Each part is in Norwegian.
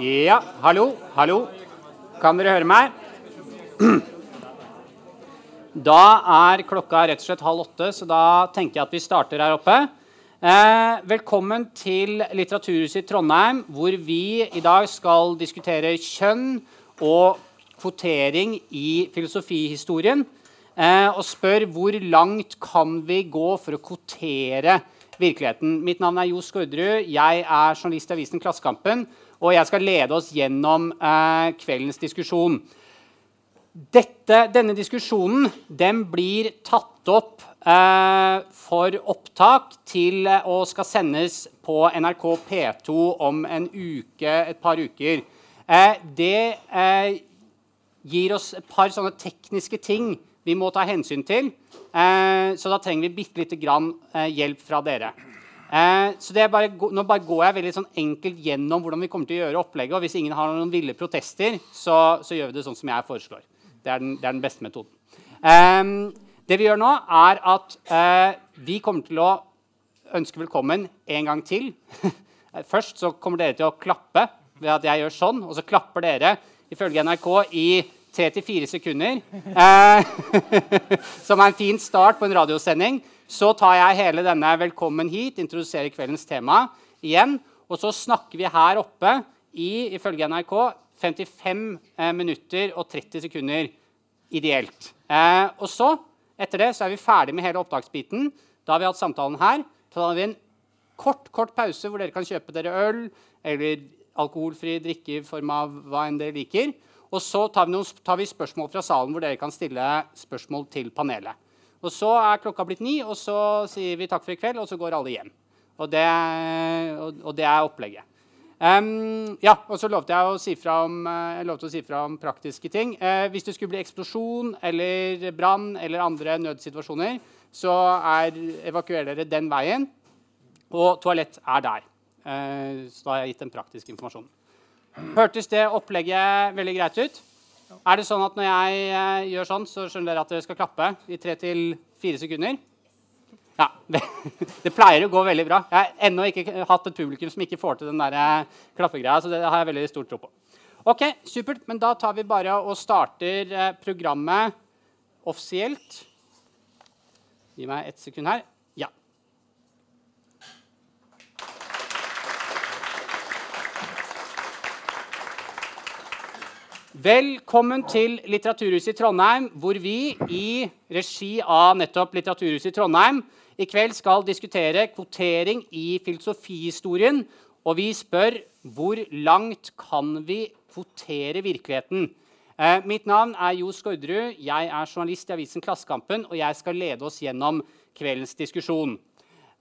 Ja, hallo, hallo. Kan dere høre meg? Da er klokka rett og slett halv åtte, så da tenker jeg at vi starter her oppe. Eh, velkommen til Litteraturhuset i Trondheim, hvor vi i dag skal diskutere kjønn og kvotering i filosofihistorien. Eh, og spør hvor langt kan vi gå for å kvotere virkeligheten. Mitt navn er Jo Skårderud. Jeg er journalist i avisen Klassekampen. Og jeg skal lede oss gjennom eh, kveldens diskusjon. Dette, denne diskusjonen den blir tatt opp eh, for opptak til eh, og skal sendes på NRK P2 om en uke, et par uker. Eh, det eh, gir oss et par sånne tekniske ting vi må ta hensyn til. Eh, så da trenger vi bitte lite grann eh, hjelp fra dere. Så bare, nå bare går jeg veldig sånn enkelt gjennom hvordan vi kommer til å gjøre opplegget. og Hvis ingen har noen ville protester, så, så gjør vi det sånn som jeg foreslår. Det er den, det er den beste metoden. Eh, det vi gjør nå, er at eh, vi kommer til å ønske velkommen en gang til. Først så kommer dere til å klappe ved at jeg gjør sånn, og så klapper dere ifølge NRK i tre til fire sekunder. Eh, som er en fin start på en radiosending. Så tar jeg hele denne 'Velkommen hit', introduserer kveldens tema igjen. Og så snakker vi her oppe i ifølge NRK 55 eh, minutter og 30 sekunder ideelt. Eh, og så, etter det, så er vi ferdig med hele opptaksbiten. Da har vi hatt samtalen her. Så tar vi en kort kort pause hvor dere kan kjøpe dere øl eller alkoholfri drikke i form av hva enn dere liker. Og så tar vi, noen, tar vi spørsmål fra salen hvor dere kan stille spørsmål til panelet. Og Så er klokka blitt ni, og så sier vi takk for i kveld, og så går alle hjem. Og det, og, og det er opplegget. Um, ja, og så lovte jeg å si fra om, uh, si fra om praktiske ting. Uh, hvis det skulle bli eksplosjon eller brann eller andre nødsituasjoner, så er, evakuerer dere den veien. Og toalett er der. Uh, så da har jeg gitt en praktisk informasjon. Hørtes det opplegget veldig greit ut? Er det sånn at når jeg gjør sånn, så skjønner dere at dere skal klappe i tre til fire sekunder? Ja, det, det, pleier å gå veldig bra. Jeg har ennå ikke hatt et publikum som ikke får til den der eh, klappegreia. så det har jeg veldig stor tro på. Ok, Supert. Men da tar vi bare og starter eh, programmet offisielt. Gi meg ett sekund her. Ja. Velkommen til Litteraturhuset i Trondheim, hvor vi i regi av nettopp Litteraturhuset i Trondheim i kveld skal diskutere kvotering i filosofihistorien. Og vi spør hvor langt kan vi kvotere virkeligheten? Eh, mitt navn er Jo Skårderud. Jeg er journalist i avisen Klassekampen, og jeg skal lede oss gjennom kveldens diskusjon.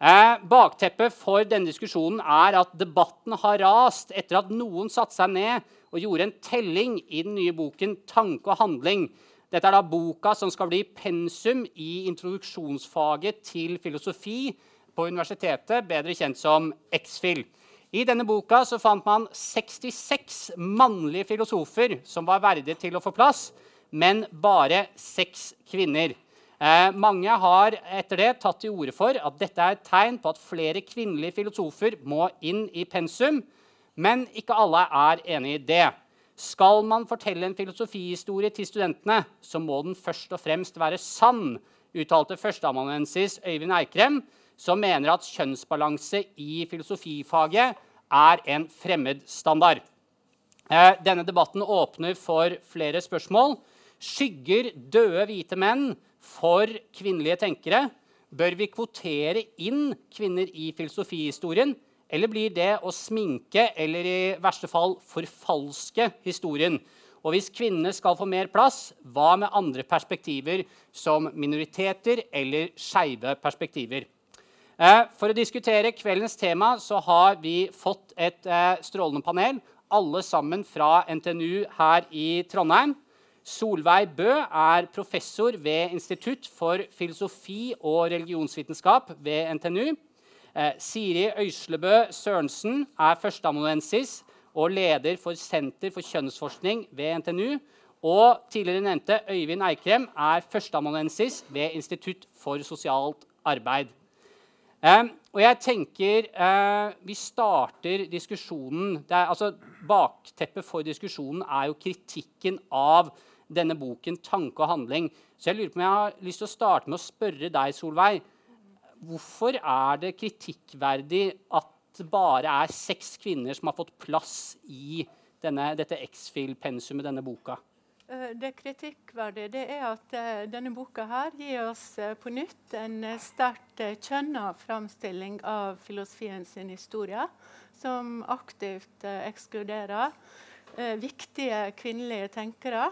Eh, bakteppet for denne diskusjonen er at debatten har rast etter at noen satte seg ned og gjorde en telling i den nye boken 'Tanke og handling', dette er da boka som skal bli pensum i introduksjonsfaget til filosofi på universitetet, bedre kjent som X-FIL. I denne boka så fant man 66 mannlige filosofer som var verdige til å få plass, men bare seks kvinner. Eh, mange har etter det tatt til orde for at dette er et tegn på at flere kvinnelige filosofer må inn i pensum, men ikke alle er enig i det. Skal man fortelle en filosofihistorie til studentene, så må den først og fremst være sann, uttalte førsteamanuensis Øyvind Eikrem, som mener at kjønnsbalanse i filosofifaget er en fremmed standard. Eh, denne debatten åpner for flere spørsmål. Skygger døde hvite menn for kvinnelige tenkere? Bør vi kvotere inn kvinner i filosofihistorien? Eller blir det å sminke eller i verste fall forfalske historien? Og hvis kvinnene skal få mer plass, hva med andre perspektiver som minoriteter eller skeive perspektiver? Eh, for å diskutere kveldens tema så har vi fått et eh, strålende panel. Alle sammen fra NTNU her i Trondheim. Solveig Bø er professor ved Institutt for filosofi og religionsvitenskap ved NTNU. Eh, Siri Øyslebø Sørensen er førsteamanuensis og leder for Senter for kjønnsforskning ved NTNU. Og tidligere nevnte Øyvind Eikrem er førsteamanuensis ved Institutt for sosialt arbeid. Um, og jeg tenker uh, Vi starter diskusjonen er, altså, Bakteppet for diskusjonen er jo kritikken av denne boken 'Tanke og handling'. Så jeg lurer på om jeg har lyst til å starte med å spørre deg, Solveig. Hvorfor er det kritikkverdig at det bare er seks kvinner som har fått plass i denne, dette X-Fill-pensumet, denne boka? Eh, det kritikkverdige det er at uh, denne boka her gir oss uh, på nytt en sterkt kjønna framstilling av filosofien sin historie, som aktivt ekskluderer viktige kvinnelige tenkere.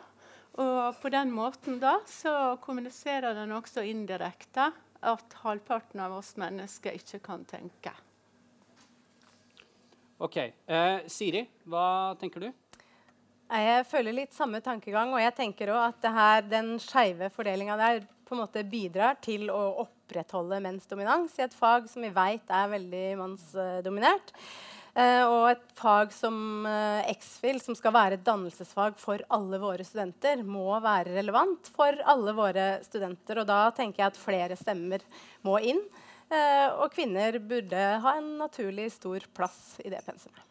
Og på den måten da så kommuniserer den også indirekte at halvparten av oss mennesker ikke kan tenke. Ok. Siri, hva tenker du? Jeg føler litt samme tankegang. Og jeg tenker også at her, den skeive fordelinga der på en måte bidrar til å opprettholde mensdominans i et fag som vi vet er veldig mannsdominert. Uh, og et fag som uh, X-FIL, som skal være et dannelsesfag for alle våre studenter, må være relevant for alle våre studenter. Og da tenker jeg at flere stemmer må inn. Uh, og kvinner burde ha en naturlig stor plass i det pensumet.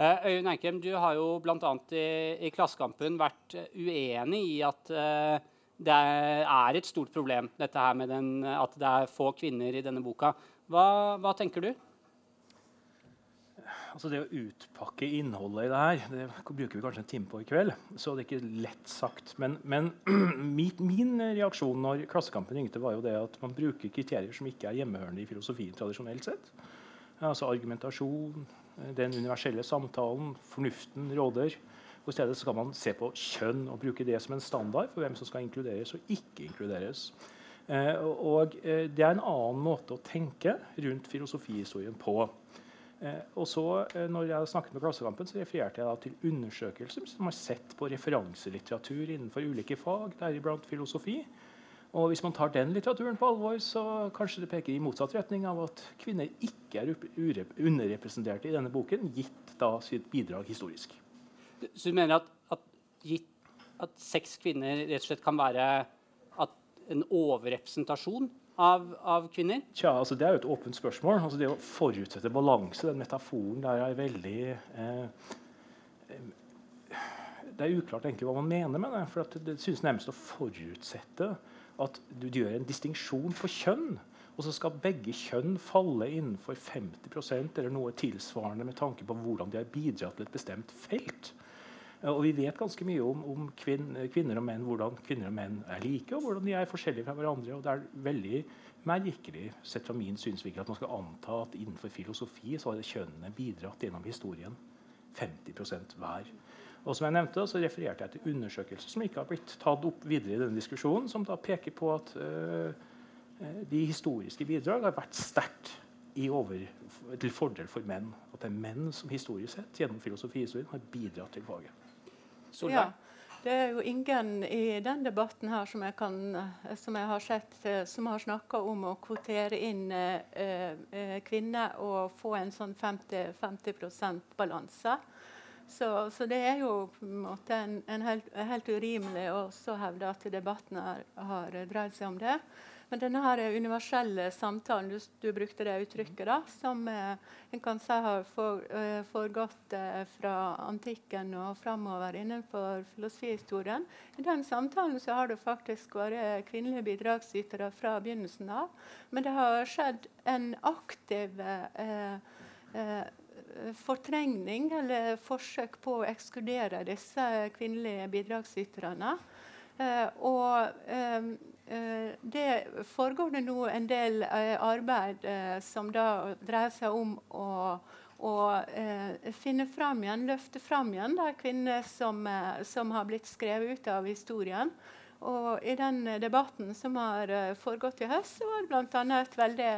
Øyunn Eikrem, du har jo bl.a. I, i Klassekampen vært eh, uenig i at det er et stort problem dette her med den, at det er få kvinner i denne boka. Hva, hva tenker du? Altså Det å utpakke innholdet i det her det bruker vi kanskje en time på i kveld. Så det er ikke lett sagt. Men, men min, min, reaksjon når Klassekampen ringte, var jo det at man bruker kriterier som ikke er hjemmehørende i filosofien tradisjonelt sett. Altså argumentasjon, den universelle samtalen, fornuften råder. Og I stedet skal man se på kjønn og bruke det som en standard for hvem som skal inkluderes og ikke inkluderes. Eh, og eh, Det er en annen måte å tenke rundt filosofihistorien på. Eh, og så, eh, når jeg snakket med Klassekampen, så refererte jeg da til undersøkelser som har sett på referanselitteratur innenfor ulike fag, deriblant filosofi. Og hvis man tar den litteraturen på alvor, så kanskje det peker i motsatt retning av at kvinner ikke er underrepresenterte i denne boken, gitt da sitt bidrag historisk. Så du mener at, at, at seks kvinner rett og slett kan være en overrepresentasjon av, av, kvinner? Tja, altså Det er jo et åpent spørsmål. Altså Det å forutsette balanse, den metaforen der er veldig eh, Det er uklart egentlig hva man mener med det. for det, synes nærmest å forutsette at du gjør en distinksjon på kjønn. Og så skal begge kjønn falle innenfor 50% eller noe tilsvarende med tanke på hvordan de har bidratt til et bestemt felt. Og vi vet ganske mye om, om kvin, kvinner og menn, hvordan kvinner og menn er like, og hvordan de er forskjellige fra hverandre. og det er veldig merkelig sett fra min synsvinkel at man skal anta at innenfor filosofi så har kjønnene bidratt gjennom historien 50% hver. Og som jeg nevnte, så refererte jeg til undersøkelser som ikke har blitt tatt opp videre i denne diskusjonen, som da peker på at øh, de historiske bidrag har vært sterkt til fordel for menn. At det er menn som historisk sett gjennom filosofihistorien har bidratt til faget. Ja, det er jo ingen i den debatten her som jeg, kan, som jeg har sett, som har snakka om å kvotere inn eh, kvinner og få en sånn 50, 50% balanse. Så, så, det er jo på en måte en, en helt, helt, urimelig å hevde at debatten har, har, dreid seg om det. Men denne universelle samtalen, du, du brukte det uttrykket, da, som eh, en kan si har eh, foregått eh, fra antikken og framover innenfor filosofihistorien. I den samtalen så har det faktisk vært kvinnelige bidragsytere fra begynnelsen av. Men det har skjedd en aktiv eh, eh fortrengning eller forsøk på å ekskludere disse kvinnelige bidragsyterne. Eh, og eh det foregår det nå en del eh, arbeid eh, som da dreier seg om å, å finne fram igjen, løfte fram igjen de kvinner som, som, har blitt skrevet ut av historien. Og i den debatten som har foregått i høst, så var det bl.a.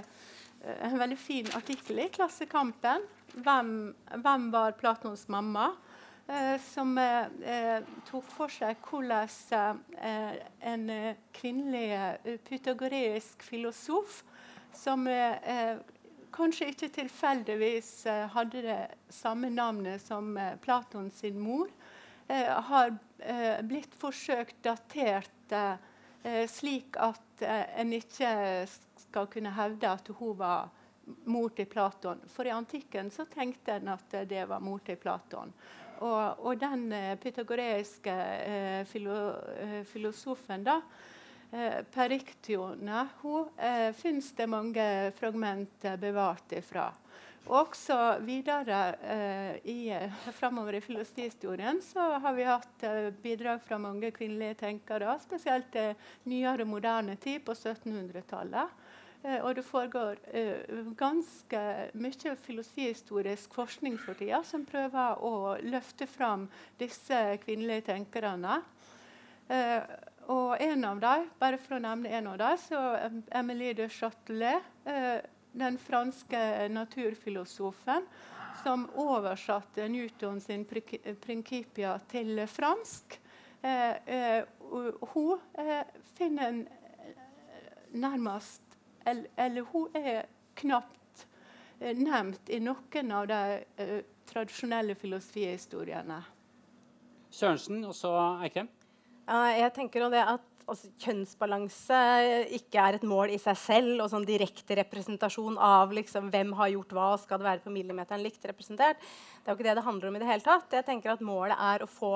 en veldig fin artikkel i Klassekampen hvem, hvem var Platons mamma? Eh, som eh, tok for seg hvordan eh, en kvinnelig eh, pythagoreisk filosof, som eh, kanskje ikke tilfeldigvis eh, hadde det samme navnet som Platon sin mor, har blitt forsøkt datert slik at en ikke skal kunne hevde at hun var mor til Platon. For i antikken så tenkte en at det var mor til Platon. Og, og den eh, pythagoreiske eh, filo, eh, filosofen da, Periktione, hun eh, fins det mange fragmenter bevart ifra. Også videre eh, i, framover i filosofihistorien har vi hatt eh, bidrag fra mange kvinnelige tenkere, spesielt i nyere moderne tid på 1700-tallet. Eh, og det foregår eh, ganske mye filosofihistorisk forskning for tida som prøver å løfte fram disse kvinnelige tenkerne. Eh, og en av dem, bare for å nevne en av dem, så Emilie de Châtelet, den franske naturfilosofen, som oversatte Newton sin 'Principia' til fransk. hun finner nærmest eller, eller hun er knapt eh, nevnt i noen av de eh, tradisjonelle filosofihistoriene. Sørensen og så Eikrem? Ja, jeg tenker det at altså, Kjønnsbalanse ikke er et mål i seg selv. og sånn Direkte representasjon av liksom, hvem har gjort hva, skal det være på millimeteren likt representert. Det er jo ikke det det handler om i det hele tatt. Jeg tenker at Målet er å få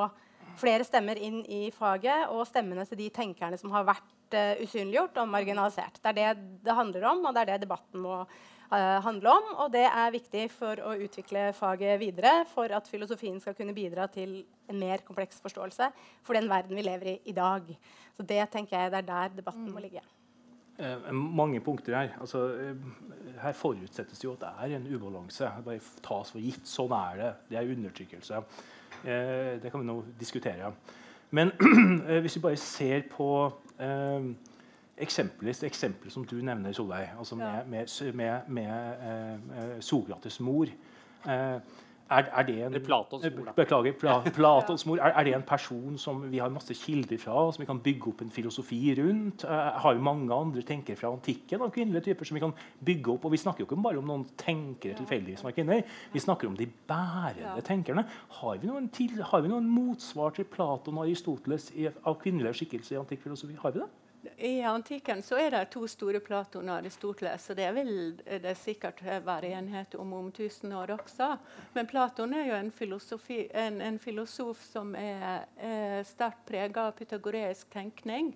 flere stemmer inn i faget, og stemmene til de tenkerne som har vært uh, usynliggjort og marginalisert. Det er det det handler om, og det er det debatten må uh, handle om. Og det er viktig for å utvikle faget videre, for at filosofien skal kunne bidra til en mer kompleks forståelse for den verden vi lever i i dag. Så det tenker jeg det er der debatten mm. må ligge. Eh, mange punkter her. Altså, eh, her forutsettes jo at det er en ubalanse. Det bare tas for gitt. Sånn er det. Det er undertrykkelse. Eh, det kan vi nå diskutere. Men eh, hvis vi bare ser på eh, eksempler, eksempler som du nevner, Solveig, altså med, med, med, med Sokrates mor er, er, det en, Platons mor, beklager, Pla, Platons mor. Er, er, det en person som vi har masse kilder fra, som vi kan bygge opp en filosofi rundt? Uh, har vi mange andre tenkere fra antikken av kvinnelige typer som vi kan bygge opp? Og vi snakker jo ikke bare om noen tenkere tilfeldige som er kvinner. Vi snakker om de bærende tenkerne. Har vi, noen til, har vi noen motsvar til Platon og Aristoteles i, av kvinnelige skikkelser i antikk filosofi? Har vi det? I antikken så er det to store Platon og Aristoteles, og det vil det sikkert være enighet om om tusen år også. Men Platon er jo en, en, en filosof som er, er sterkt prega av pythagoreisk tenkning.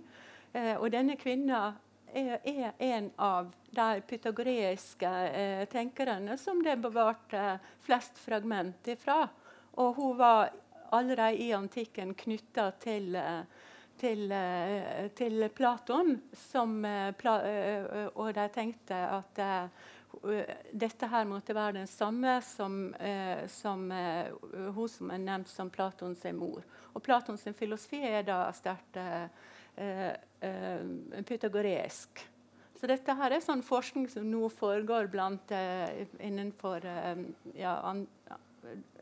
Eh, og denne kvinna er, er, en av de pythagoreiske eh, tenkerne som det bevarte flest fragment ifra. Og hun var allerede i antikken knytta til eh, til, eh, til Platon, som, eh, og de tenkte at eh, dette her måtte være den samme som, som hun som er nevnt som Platons mor. Og Platons filosofi er da sterkt pythagoreisk. Så dette her er sånn forskning som nå foregår blant, innenfor ja, an,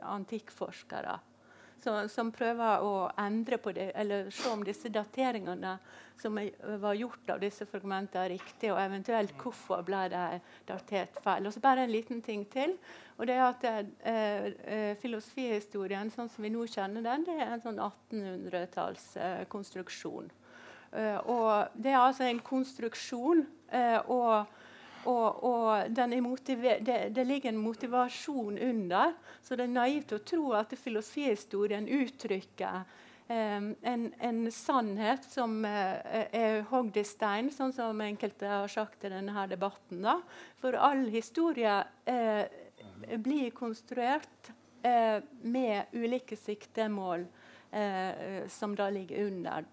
antikkforskere som, som, prøver å endre på det, eller se om disse dateringene som var gjort av disse fragmentene, er riktige, og eventuelt hvorfor ble de datert feil. Og så bare en liten ting til. og det er at eh, eh Filosofihistorien sånn som vi nå kjenner den, det er en sånn 1800-tallskonstruksjon. Eh, og det er altså en konstruksjon. Eh, og og, og det, det, ligger en motivasjon under. Så det er naivt å tro at filosofihistorien uttrykker um, en, en, sannhet som uh, er hogd i stein, sånn som enkelte har sagt i denne debatten. Da. For all historie uh, blir konstruert uh, med ulike siktemål som da ligger under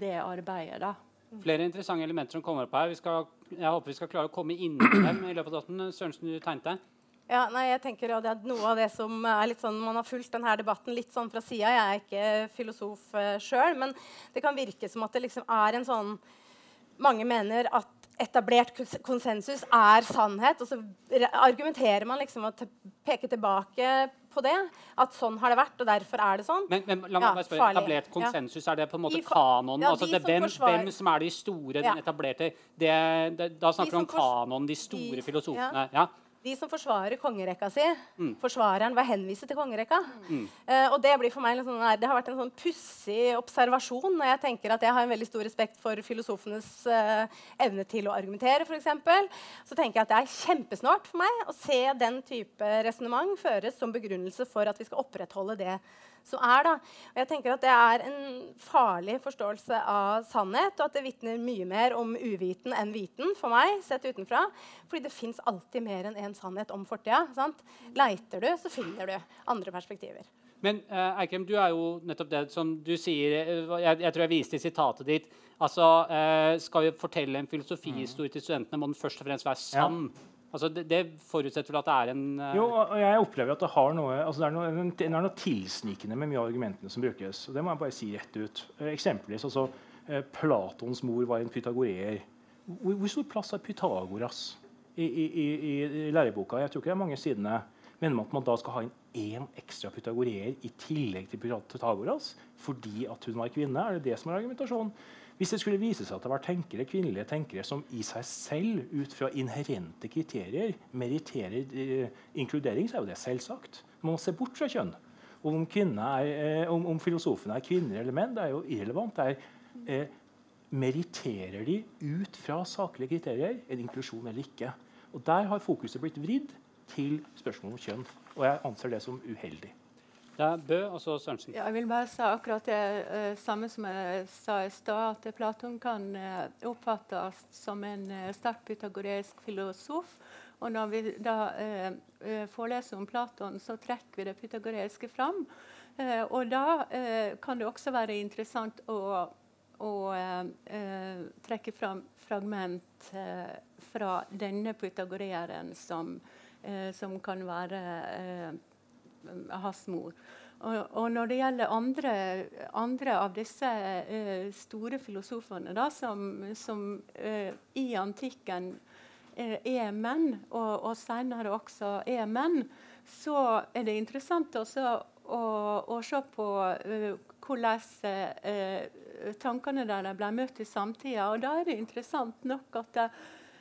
det arbeidet. da. Flere interessante elementer som kommer opp her. Skal, jeg håper vi skal klare å komme innom dem i løpet av datten. Sørensen, du tegnet deg. Ja, nei, jeg tenker at det er Noe av det som er litt sånn, Man har fulgt denne debatten litt sånn fra sida. Jeg er ikke filosof uh, sjøl, men det kan virke som at det liksom er en sånn Mange mener at etablert konsensus er sannhet. Og så argumenterer man liksom og peker tilbake på det. At sånn har det vært, og derfor er det sånn. Men, men la meg ja, spørre, Etablert konsensus, ja. er det på en måte kanonen? Ja, altså det, hvem, hvem, som er de store, den etablerte det, det, Da snakker vi om kanonen, de store filosofene. Ja. De som forsvarer kongerekka si, forsvareren var henvist til kongerekka. Eh, og det blir for meg en sånn, det har vært en sånn pussig observasjon når jeg tenker at jeg har en veldig stor respekt for filosofenes eh, evne til å argumentere, f.eks. Så tenker jeg at det er kjempesnålt for meg å se den type resonnement føres som begrunnelse for at vi skal opprettholde det som er. Da. Og jeg tenker at Det er en farlig forståelse av sannhet, og at det vitner mye mer om uviten enn viten for meg, sett utenfra. Fordi det fins alltid mer enn én sannhet om fortida. Leiter du, så finner du andre perspektiver. Men uh, Eikrem, du er jo nettopp det som du sier uh, jeg, jeg, tror jeg viste i sitatet ditt. Altså, uh, Skal vi fortelle en filosofihistorie til studentene, må den først og fremst være sann. Ja. Altså det, det, forutsetter vel at det er en uh... Jo, og jeg opplever at det har noe altså det, er noe, det noe tilsnikende med mye av argumentene som brukes. og Det må jeg bare si rett ut. Uh, eksempelvis altså, uh, Platons mor var en pytagoreer. Hvor, hvor, stor plass har Pythagoras i, i, i, i, læreboka? Jeg tror ikke det er mange sidene. Mener man at man da skal ha inn én ekstra pytagoreer i tillegg til Pythagoras fordi at hun var kvinne? Er det det som er argumentasjonen? Hvis det skulle vise seg at det var tenkere, kvinnelige tenkere som i seg selv, ut fra inherente kriterier, meritterer eh, inkludering, så er jo det selvsagt. Man må se bort fra kjønn. Og om, er, eh, om, om filosofene er kvinner eller menn, det er jo irrelevant. Det er, eh, meritterer de ut fra saklige kriterier en inklusjon eller ikke? Og Der har fokuset blitt vridd til spørsmålet om kjønn. Og jeg anser det som uheldig. Er Bø og så Sørensen. Ja, jeg vil bare si akkurat det uh, samme som jeg sa i stad, at Platon kan uh, oppfattes som en uh, sterkt pythagoreisk filosof. Og når vi da foreleser om Platon, så trekker vi det pythagoreiske fram. og da kan det også være interessant å, å trekke fram fragment fra denne pythagoreeren som, som kan være hans mor. Og, og, når det gjelder andre, andre av disse uh, store filosofene da, som, som uh, i antikken uh, er menn, og, og senere også er menn, så er det interessant også å, å se på hvordan tankene deres ble møtt i samtida. Og da er det interessant nok at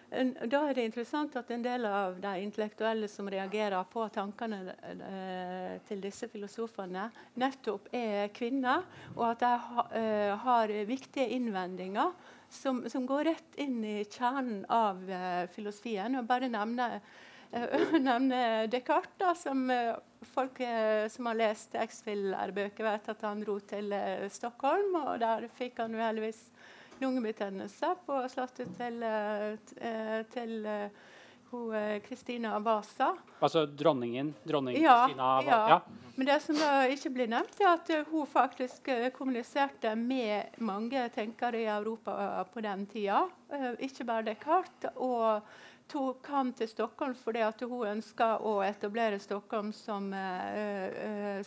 da er det interessant at en del av de intellektuelle som reagerer på tankene eh, til disse filosofene, nettopp er kvinner, og at de eh, har viktige innvendinger som, som, går rett inn i kjernen av eh, filosofien. Og bare nevne, nevne Descartes, som folk som har lest X-Fill-bøker, vet at han dro til Stockholm, og der fikk han uheldigvis lungebetennelse på slottet til, eh, til Kristina eh, Vasa. Altså dronningen? Dronning ja, Kristina Vasa? Ja. ja. Men det som da ikke blir nevnt, er at hun faktisk kommuniserte med mange tenkere i Europa på den tida. Ikke bare Descartes. og tok han til Stockholm fordi hun ønska å etablere Stockholm som,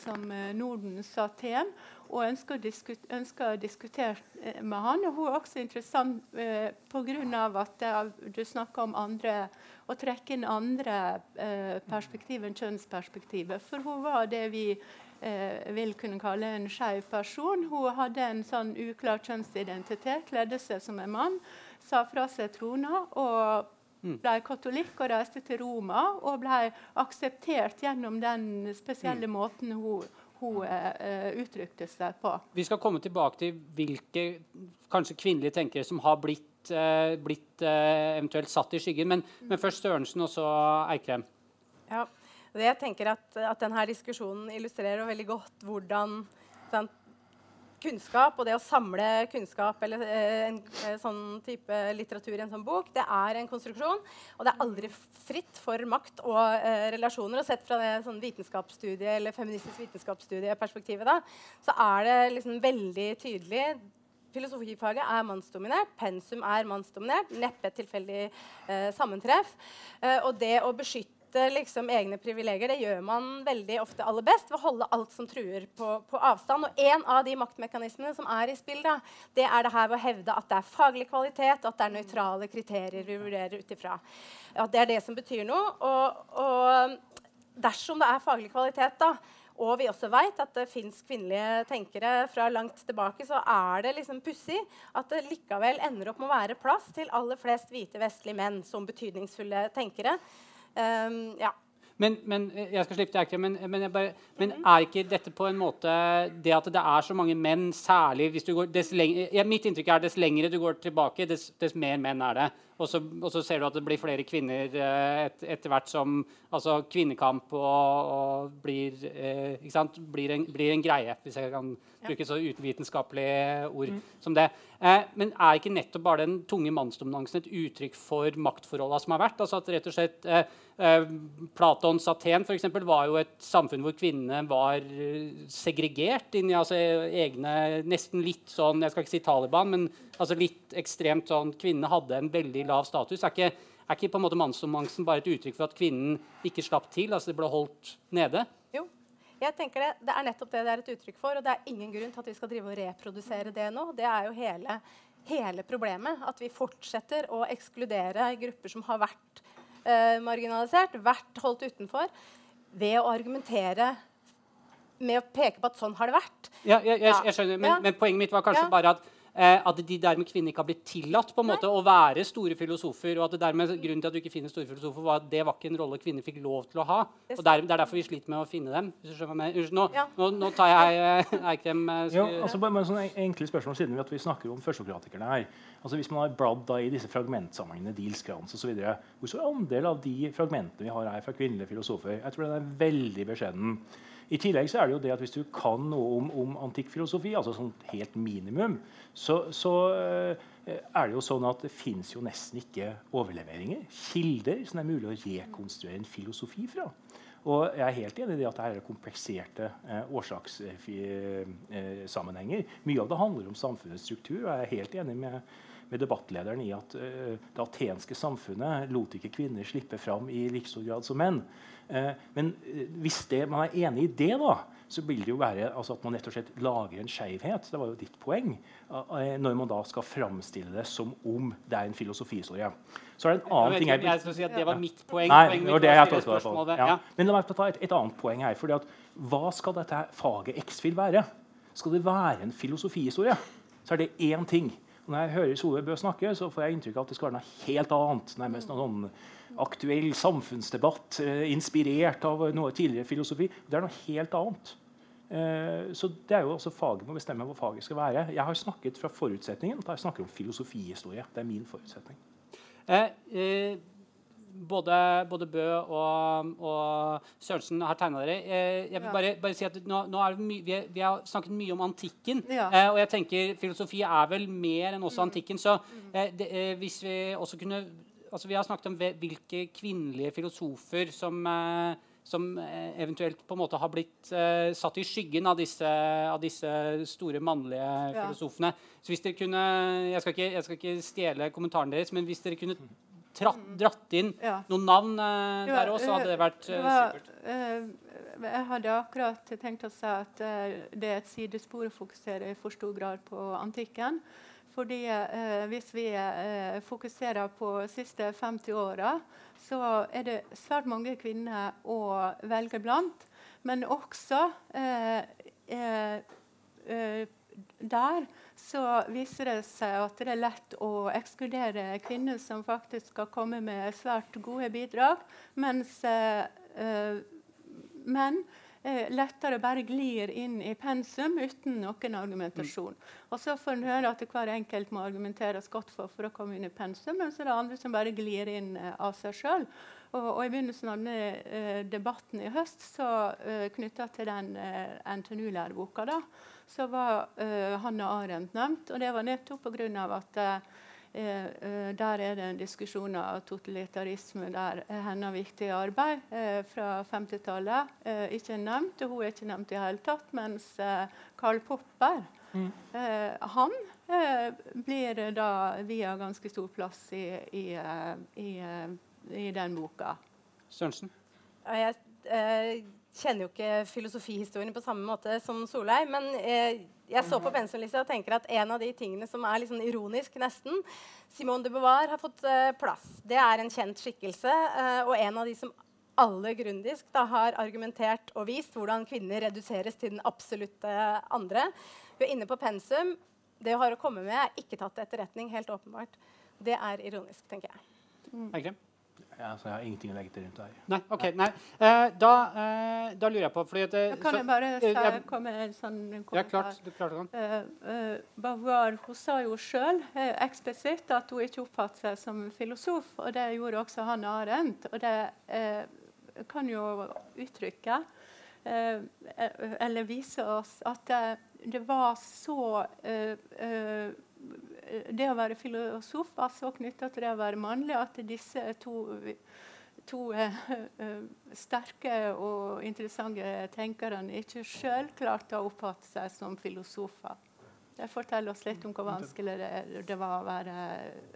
som Nordens Aten og ønsker å, diskut, ønsker å, diskutere eh, med han. Og hun er også interessant eh, pga. at du snakker om andre, å trekke inn andre eh, perspektiv enn kjønnsperspektivet. For hun var det vi eh, vil kunne kalle en skeiv person. Hun hadde en sånn uklar kjønnsidentitet, kledde seg som en mann, sa fra seg trona. og mm. ble katolikk og reiste til Roma og ble akseptert gjennom den spesielle mm. måten hun hun uh, uttrykte seg på. Vi skal komme tilbake til hvilke kanskje kvinnelige tenkere som har blitt, uh, blitt uh, eventuelt satt i skyggen. Men, mm. men først Sørensen, og så Eikrem. Ja, jeg tenker at, at denne diskusjonen illustrerer veldig godt hvordan sant, kunnskap og det å samle kunnskap eller eh, en eh, sånn type litteratur i en sånn bok, det er en konstruksjon. Og det er aldri fritt for makt og eh, relasjoner. Og sett fra det sånn vitenskapsstudie eller feministisk vitenskapsstudieperspektivet, da, så er det liksom veldig tydelig Filosofifaget er mannsdominert, pensum er mannsdominert. Neppe et tilfeldig eh, sammentreff. Eh, og det å beskytte beskytte liksom, egne privilegier det gjør man veldig ofte aller best ved å holde alt som truer, på, på avstand. Og en av de maktmekanismene som er i spill, da, det er det her ved å hevde at det er faglig kvalitet, og at det er nøytrale kriterier vi vurderer ut ifra. At det er det som betyr noe. Og, og dersom det er faglig kvalitet, da, og vi også vet at det fins kvinnelige tenkere fra langt tilbake, så er det liksom pussig at det likevel ender opp med å være plass til aller flest hvite vestlige menn som betydningsfulle tenkere. Um, ja. Men, men, jeg skal slippe til men, men, bare, men, er ikke dette på en måte det at det er så mange menn, særlig hvis du går dess lenger, ja, Mitt inntrykk er dess lengre du går tilbake, dess, dess mer menn er det. Og så, og så, ser du at det blir flere kvinner eh, et, etter hvert som altså kvinnekamp og, og blir, eh, blir, en, blir, en, greie, hvis jeg kan bruke så utvitenskapelige ord mm. som det. Eh, men er ikke nettopp bare den tunge mannsdominansen et uttrykk for maktforholda som har vært? Altså at rett og slett eh, eh Platons Aten for eksempel, var jo et samfunn hvor kvinnene var eh, segregert inn altså, egne Nesten litt sånn Jeg skal ikke si Taliban, men altså litt ekstremt sånn Kvinnene hadde en veldig lav status. Er ikke, er ikke på en måte mannsdominansen bare et uttrykk for at kvinnen ikke slapp til? altså Det ble holdt nede? Jo. Jeg tenker det, det er nettopp det det er et uttrykk for. Og det er ingen grunn til at vi skal drive og reprodusere det nå. Det er jo hele, hele problemet. At vi fortsetter å ekskludere grupper som har vært eh, marginalisert, vært holdt utenfor, ved å argumentere med å peke på at sånn har det vært. Ja, jeg, jeg, jeg skjønner, men, ja. men, poenget mitt var kanskje ja. bare at eh, at de dermed kvinner ikke har blitt tillatt på en måte å være store filosofer. og at det dermed Grunnen til at du ikke finner store filosofer, var at det var ikke en rolle kvinner fikk lov til å ha. og der, Det er derfor vi sliter med å finne dem. hvis du skjønner Unnskyld, nå, ja. nå, nå, tar jeg eh, Eikrem eh, jo, altså, bare, bare sånne enkle spørsmål siden vi, at vi snakker om førsteokratikerne her. Altså Hvis man har bladd i disse fragmentsamlingene Deals Krans osv., hvor stor andel av de fragmentene vi har, her fra kvinnelige filosofer? Jeg tror den er veldig beskjeden. I tillegg så er det jo det at hvis du kan noe om, om antikk filosofi, altså sånn helt minimum, så, så uh, er det jo sånn at det fins jo nesten ikke overleveringer, kilder, som det er mulig å rekonstruere en filosofi fra. Og jeg er helt enig i at det er kompliserte eh, årsakssammenhenger. Eh, Mye av det handler om samfunnets struktur. og jeg er helt enig med med debattlederen i at uh, det atenske samfunnet lot ikke kvinner slippe fram i like stor grad som menn. Uh, men uh, hvis det, man er enig i det, da, så vil det jo være altså at man rett og slett lager en skeivhet. Det var jo ditt poeng. når man da skal framstille det som om det er en filosofihistorie. Så er det en annen jeg ting jeg, jeg skal si at Det var mitt poeng. Nei, det var det jeg tok, ja. Men la meg ta et, et, annet poeng her. fordi at, Hva skal dette faget X-FIL være? Skal det være en filosofihistorie, så er det én ting. Når jeg hører Solveig Bø snakke, så får jeg inntrykk av at det skal være noe helt annet. Nærmest noen sånn aktuell samfunnsdebatt eh, inspirert av noe tidligere filosofi. Det er noe helt annet. Eh, så det er jo også Faget må bestemme hva faget skal være. Jeg har snakket fra forutsetningen at jeg snakker om filosofihistorie. Det er min forutsetning. Eh, eh både, både, Bø og, og Sørensen har tegna dere. Eh, jeg vil bare, bare, si at nå, nå vi, er, vi, har snakket mye om antikken. Ja. Eh, og jeg tenker filosofi er vel mer enn også mm. antikken. Så mm. eh, det, hvis vi også kunne altså Vi har snakket om hvilke kvinnelige filosofer som som eventuelt på en måte har blitt uh, satt i skyggen av disse, av disse store mannlige ja. filosofene. Så hvis dere kunne, jeg skal, ikke, jeg skal ikke stjele kommentaren deres, men hvis dere kunne tratt, dratt inn ja. noen navn uh, der òg, så hadde det vært uh, supert. Uh, jeg hadde akkurat tenkt å si at det er et sidespor å fokusere i for stor grad på antikken. Fordi Hvis vi fokuserer på de siste 50 åra, så er det svært mange kvinner å velge blant. Men også der så viser det seg at det er lett å ekskludere kvinner som faktisk skal komme med svært gode bidrag, mens eh, eh menn eh, lettere bare glir inn i pensum uten noen argumentasjon. Mm. Og så får en høre at hver enkelt må argumenteres godt for for å komme inn i pensum, men så er det andre som bare glir inn eh, av seg sjøl. Og, og, I begynnelsen av denne eh, debatten i høst så eh, knytta til den eh, NTNU-læreboka da, så var uh, Hanne Arendt nevnt. Og det var nettopp pga. at uh, der er det en diskusjon av totalitarisme der hennes viktige arbeid uh, fra 50-tallet ikke er nevnt. Og hun er ikke nevnt i hele tatt. Mens Karl Popper mm. han blir da via ganske stor plass i, i, i, i den boka. Sørensen? Jeg, kjenner jo ikke filosofihistorien på samme måte som Solheim, Men eh, jeg så på pensumlista og tenker at en av de tingene som er litt sånn ironisk, nesten Simone de Beauvoir har fått eh, plass. Det er en kjent skikkelse, eh, og en av de som alle grundisk da, har argumentert og vist hvordan kvinner reduseres til den absolutte andre. Hun er inne på pensum. Det hun har å komme med, er ikke tatt til etterretning. helt åpenbart. Det er ironisk, tenker jeg. Mm. Ja, så jeg har ingenting å legge til rundt det her. Nei, ok, nei. Eh, da, eh, da lurer jeg på fordi at, eh, kan så- jeg bare si, eh, jeg- komme med en sånn kommentar. Ja, klart. Du klarte det kan. Uh, uh, Beauvoir hun sa jo sjøl eksplisitt at hun ikke oppfattet seg som filosof. og Det gjorde også han Arendt. Og det kan jo uttrykke eller vise oss at det, det var så Det å være filosof var så knytta til det å være mannlig at disse to to eh, eh, sterke og interessante tenkerne ikke sjøl klarte å oppfatte seg som filosofer. Det forteller oss litt om hvor vanskelig det, det var å være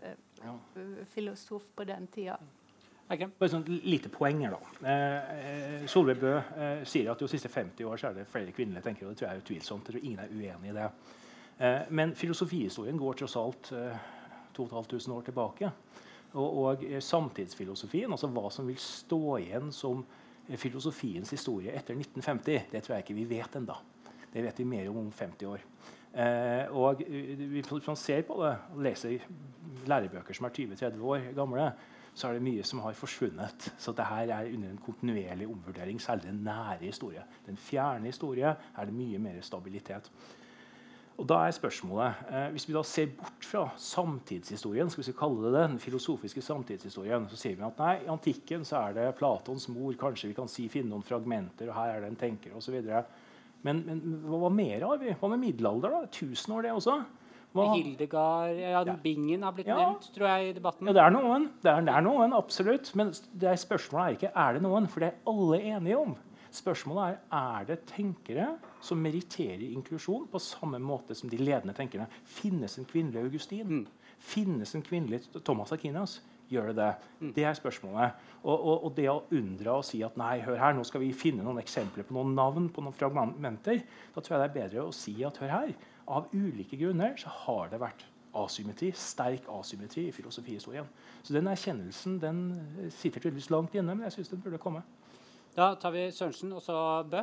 eh, filosof på den tida. Okay. Bare sånn lite poenger, da. Eh, eh, Solveig Bø eh, sier at de siste 50 år så er det flere kvinnelige tenkere. og Det tror jeg er utvilsomt. Jeg tror ingen er uenig i det. Eh, men filosofihistorien går tross alt eh, 2500 år tilbake. Og, og eh, samtidsfilosofien, altså hva som vil stå igjen som eh, filosofiens historie etter 1950, det tror jeg ikke vi vet ennå. Det vet vi mer om om 50 år. Eh, og eh, Hvis man ser på det og leser lærebøker som er 20-30 år gamle, så er det mye som har forsvunnet. Så dette er under en kontinuerlig omvurdering, særlig den nære historie. Den fjerne historie er det mye mer stabilitet. Og da er spørsmålet, eh, Hvis vi da ser bort fra samtidshistorien, skal vi kalle det det, den filosofiske samtidshistorien, så sier vi at nei, i antikken så er det Platons mor, kanskje vi kan si, finne noen fragmenter, og her er det en tenker osv. Men, men hva, hva mer har vi? Hva med middelalder? da? 1000 år, det også? Hva, Hildegard ja, Ja. Bingen har blitt Ja. nevnt tror jeg, i debatten. ja, det er noen. Det er, det er noen, absolutt. Men det er spørsmålet er ikke er det noen, for det er alle enige om. Spørsmålet er er det tenkere som meritterer inklusjon på samme måte som de ledende tenkerne. Finnes en kvinnelig Augustin? Mm. Finnes en kvinnelig Thomas Aquinas? Gjør det det? Det er spørsmålet. Og, og, og det å unndra å si at nei, hør her, nå skal vi finne noen eksempler på noen navn på noen fragmenter, da tror jeg det er bedre å si at hør her, av ulike grunner så har det vært asymmetri, sterk asymmetri i filosofihistorien. Så den erkjennelsen den eh, sitter tydeligvis langt inne, men jeg syns den burde komme. Da tar vi Sørensen og så Bø.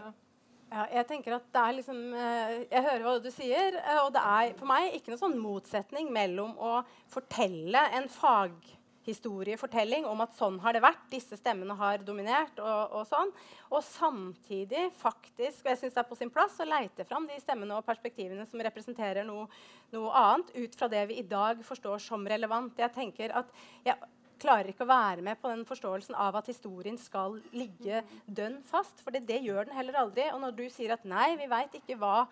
Ja, jeg tenker at det er liksom eh, Jeg hører hva du sier, eh, og det er for meg ikke noen sånn motsetning mellom å fortelle en faghistoriefortelling om at sånn har det vært, disse stemmene har dominert, og, og sånn, og samtidig faktisk, og jeg synes det er på sin plass, å leite fram de stemmene og perspektivene som representerer noe, noe annet, ut fra det vi i dag forstår som relevant. Jeg tenker at jeg klarer ikke å være med på den forståelsen av at historien skal ligge dønn fast. For det gjør den heller aldri. Og når du sier at nei, vi veit ikke hva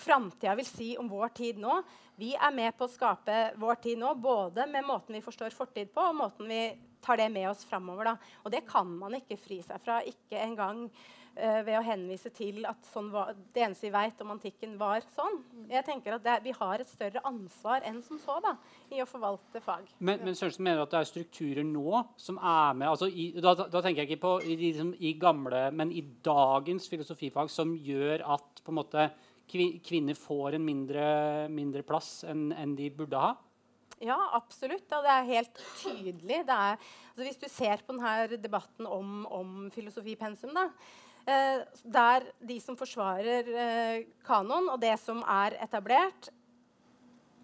framtida vil si om vår tid nå Vi er med på å skape vår tid nå, både med måten vi forstår fortid på, og måten vi tar det med oss framover. Og det kan man ikke fri seg fra. Ikke engang ved å henvise til at sånn var, det eneste vi vet om antikken, var sånn. Jeg tenker at det, Vi har et større ansvar enn som så da, i å forvalte fag. Men, men Sørensen mener at det er strukturer nå som er med altså i, da, da tenker jeg ikke på i, liksom, i gamle, men i dagens filosofifag som gjør at på en måte kvinner får en mindre, mindre plass enn en de burde ha? Ja, absolutt. Og det er helt tydelig. Det er, altså hvis du ser på denne debatten om, om filosofipensum, da, eh, der de som forsvarer eh, kanon og det som er etablert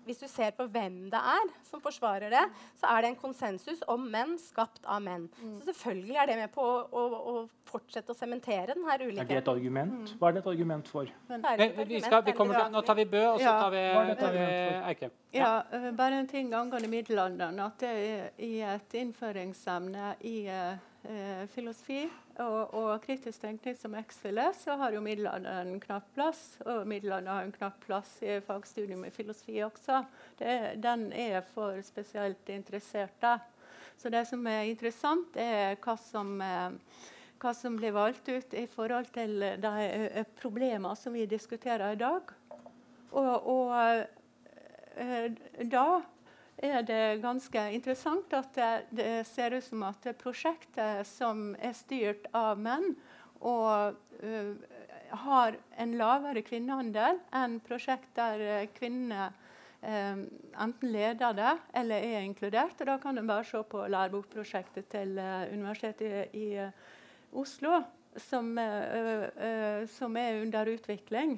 Hvis du ser på hvem det er som forsvarer det, så er det en konsensus om menn skapt av menn. Så selvfølgelig er det med på å, å, å fortsette å sementere denne Er det et argument? Hva er det et argument for? Det Eh, Vi skal, vi til, nå tar vi Bø, og så tar vi, argument Eikrem. Ja, eh, bare en ting angående middelalderen. At det er i et innføringsemne i eh, eh, filosofi og, og kritisk tenkning som X-file, så har jo middelalderen knapp plass. Og middelalderen har en knapp plass i fagstudium i filosofi også. Det, den er for spesielt interesserte. Så det som er interessant, er hva som eh, hva som blir valgt ut i forhold til de eh, problemene som vi diskuterer i dag. Og, og eh, da er det ganske interessant at det, ser ut som at prosjektet som er styrt av menn, og uh, har en lavere kvinneandel enn prosjekt der eh, kvinnene eh, enten leder det eller er inkludert. Og da kan en bare se på lærebokprosjektet til uh, Universitetet i, eh, Oslo, som, som er under utvikling.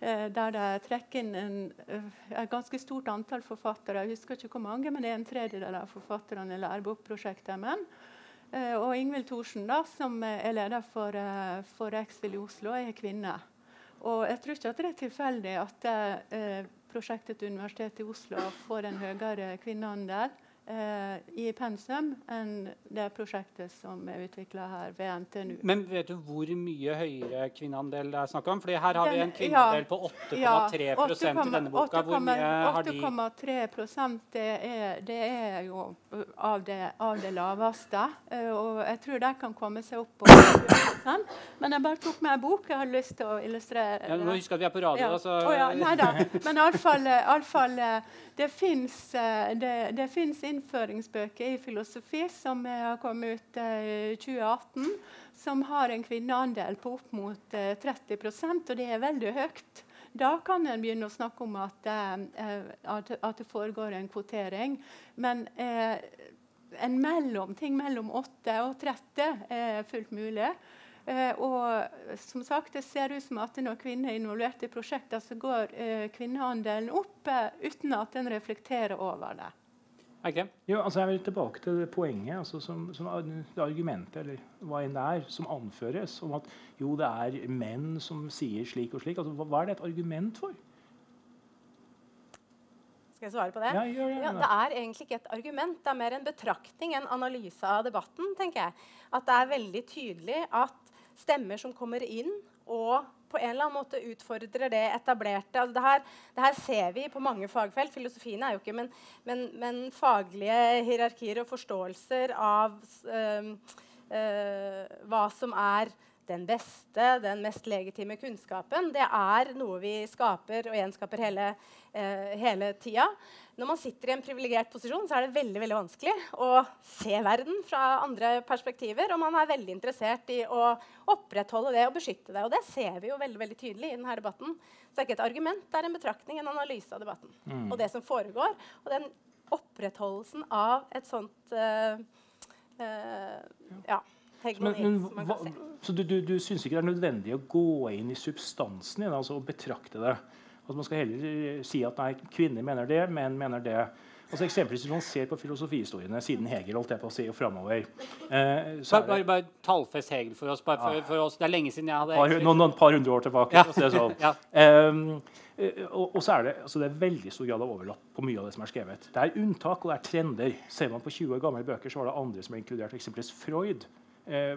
Eh, der de trekker inn en, eh, et ganske stort antall forfattere. Jeg husker ikke hvor mange, men en tredjedel av forfatterne i lærebokprosjektet er. Eh, og Ingvild Thorsen, da, som er leder for, for Exfil i Oslo, er kvinne. Og jeg tror ikke at det er tilfeldig at prosjektet til Universitetet i Oslo får en høyere kvinneandel i pensum enn det prosjektet som er utvikla her ved NTNU. Men vet du hvor mye høyere kvinneandel det er snakk om? Fordi her har vi en kvinneandel på 8,3 ja, i denne boka. Hvor mye har de 8,3% det, det er jo av det, av det laveste. Uh, og jeg tror de kan komme seg opp på 20 Men jeg bare tok med en bok. Jeg har lyst til å illustrere. Ja, nå husker at vi er på radio. Ja. Altså. Oh, ja, nei da. Men iallfall det fins innføringsbøker i filosofi som har kommet ut i uh, 2018, som har en kvinneandel på opp mot uh, 30% og det er veldig høyt. Da kan en begynne å snakke om at, at, at det foregår en kvotering. Men eh, en mellomting mellom 8 og 30 er fullt mulig. Eh, og som sagt, det ser ut som at når kvinner er involvert i prosjekter, så går eh, kvinneandelen opp eh, uten at en reflekterer over det. Okay. Jo, altså jeg vil tilbake til det poenget, altså som, som det argumentet eller hva enn det er, som anføres om at jo, det er menn som sier slik og slik. Altså, hva, hva er det et argument for? Skal jeg svare på det? Ja, gjør det, ja, det er egentlig ikke et argument, det er mer en betraktning, en analyse av debatten. tenker jeg. At det er veldig tydelig at stemmer som kommer inn og på en eller annen måte utfordrer det etablerte. Altså det, her, det, her, ser vi på mange fagfelt. Filosofien er jo ikke, men, men, men faglige hierarkier og forståelser av øh, øh, hva som er den beste, den mest legitime kunnskapen, det er noe vi skaper og gjenskaper hele, øh, hele tida. Når man sitter i en privilegert posisjon, så er det veldig veldig vanskelig å se verden fra andre perspektiver. Og man er veldig interessert i å opprettholde det og beskytte det. Og det ser vi jo veldig veldig tydelig i denne debatten. Så det er ikke et argument, det er en betraktning, en analyse av debatten. Mm. Og det som foregår. Og den opprettholdelsen av et sånt uh, uh, ja. Men, men, hva, så du, du, du syns ikke det er nødvendig å gå inn i substansen i det, altså å betrakte det? At man skal heller eh, si at nei, kvinner mener det, menn mener det. Altså eksempelvis Hvis man ser på filosofihistoriene siden Hegel holdt jeg på å si, og framover eh, bare, bare, tallfest Hegel for oss, for, ja. for, oss. Det er lenge siden jeg hadde par, noen, noen, par hundre år tilbake. Ja. Sånn. ja. um, og, og, så er det, altså det er veldig stor grad av overlapp på mye av det som er skrevet. Det er unntak og det er trender. Ser man på 20 år gamle bøker, så var det andre som er inkludert. Eksempelvis Freud eh,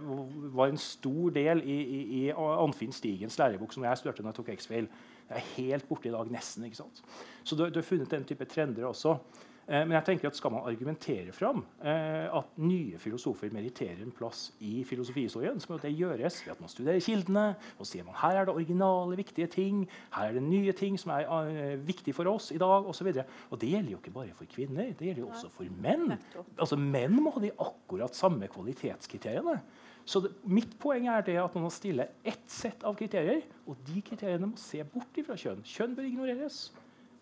var en stor del i, i, i Anfinn Stigens lærebok, som jeg studerte når jeg tok X-Fail. Det er helt borte i dag, nesten. ikke sant? Så du, du har funnet den type trender også. Eh, men jeg tenker at skal man argumentere fram eh, at nye filosofer meritterer en plass i filosofihistorien, så må det gjøres ved at man studerer kildene. og sier man Her er det originale, viktige ting. Her er det nye ting som er uh, viktige for oss i dag, osv. Og, og det gjelder jo ikke bare for kvinner, det gjelder jo også for menn. Altså Menn må ha de akkurat samme kvalitetskriteriene. Så det, mitt poeng er det at man må stille ett sett av kriterier, og de kriteriene må se bort fra kjønn. Kjønn bør ignoreres.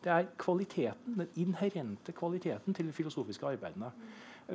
Det er kvaliteten, den inherente kvaliteten til de filosofiske arbeidene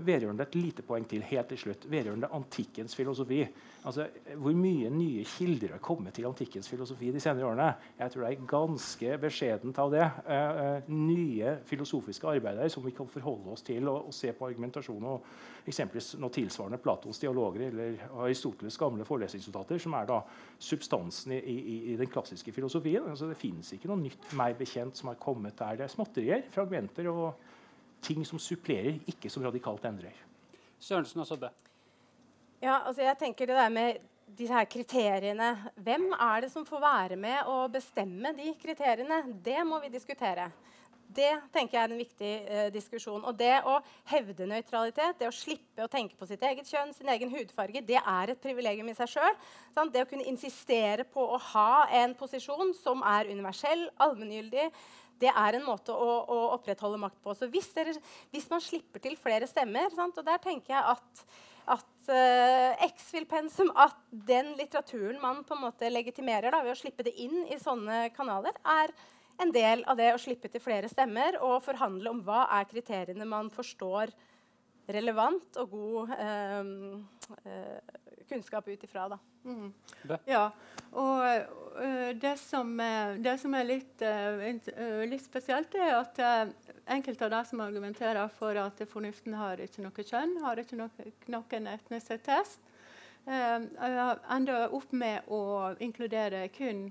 vedrørende et lite poeng til helt til slutt, Vedgjørende antikkens filosofi. Altså, Hvor mye nye kilder har kommet til antikkens filosofi de senere årene? Jeg tror det er ganske beskjedent av det. Uh, uh, nye filosofiske arbeider som vi kan forholde oss til og, og se på argumentasjon og eksempelvis noe tilsvarende Platons dialoger eller Aristoteles' gamle forelesningsnotater, som er da substansen i, i, i den klassiske filosofien. Altså, det finnes ikke noe nytt meg bekjent som har kommet der. Det er småtterier, fragmenter og ting som supplerer, ikke som radikalt endrer. Sørensen og Sobbe. Ja, altså jeg tenker det der med disse her kriteriene Hvem er det som får være med å bestemme de kriteriene? Det må vi diskutere. Det tenker jeg er en viktig eh, diskusjon. Og det å hevde nøytralitet, det å slippe å tenke på sitt eget kjønn, sin egen hudfarge, det er et privilegium i seg sjøl. Det å kunne insistere på å ha en posisjon som er universell, allmenngyldig, det er en måte å, å, opprettholde makt på. Så hvis, dere, hvis, man slipper til flere stemmer sant, og der tenker jeg at, at uh, X-Vil-pensum, at den litteraturen man på en måte legitimerer da, ved å slippe det inn i sånne kanaler, er en del av det å slippe til flere stemmer og forhandle om hva er kriteriene man forstår relevant og god uh, uh, kunnskap ut ifra. Mm. Ja, og det, som, det, som, er litt, uh, litt, spesielt, er at enkelte av de som argumenterer for at fornuften har ikke noe kjønn, har ikke noe, noen etnisitet, ender opp med å inkludere kun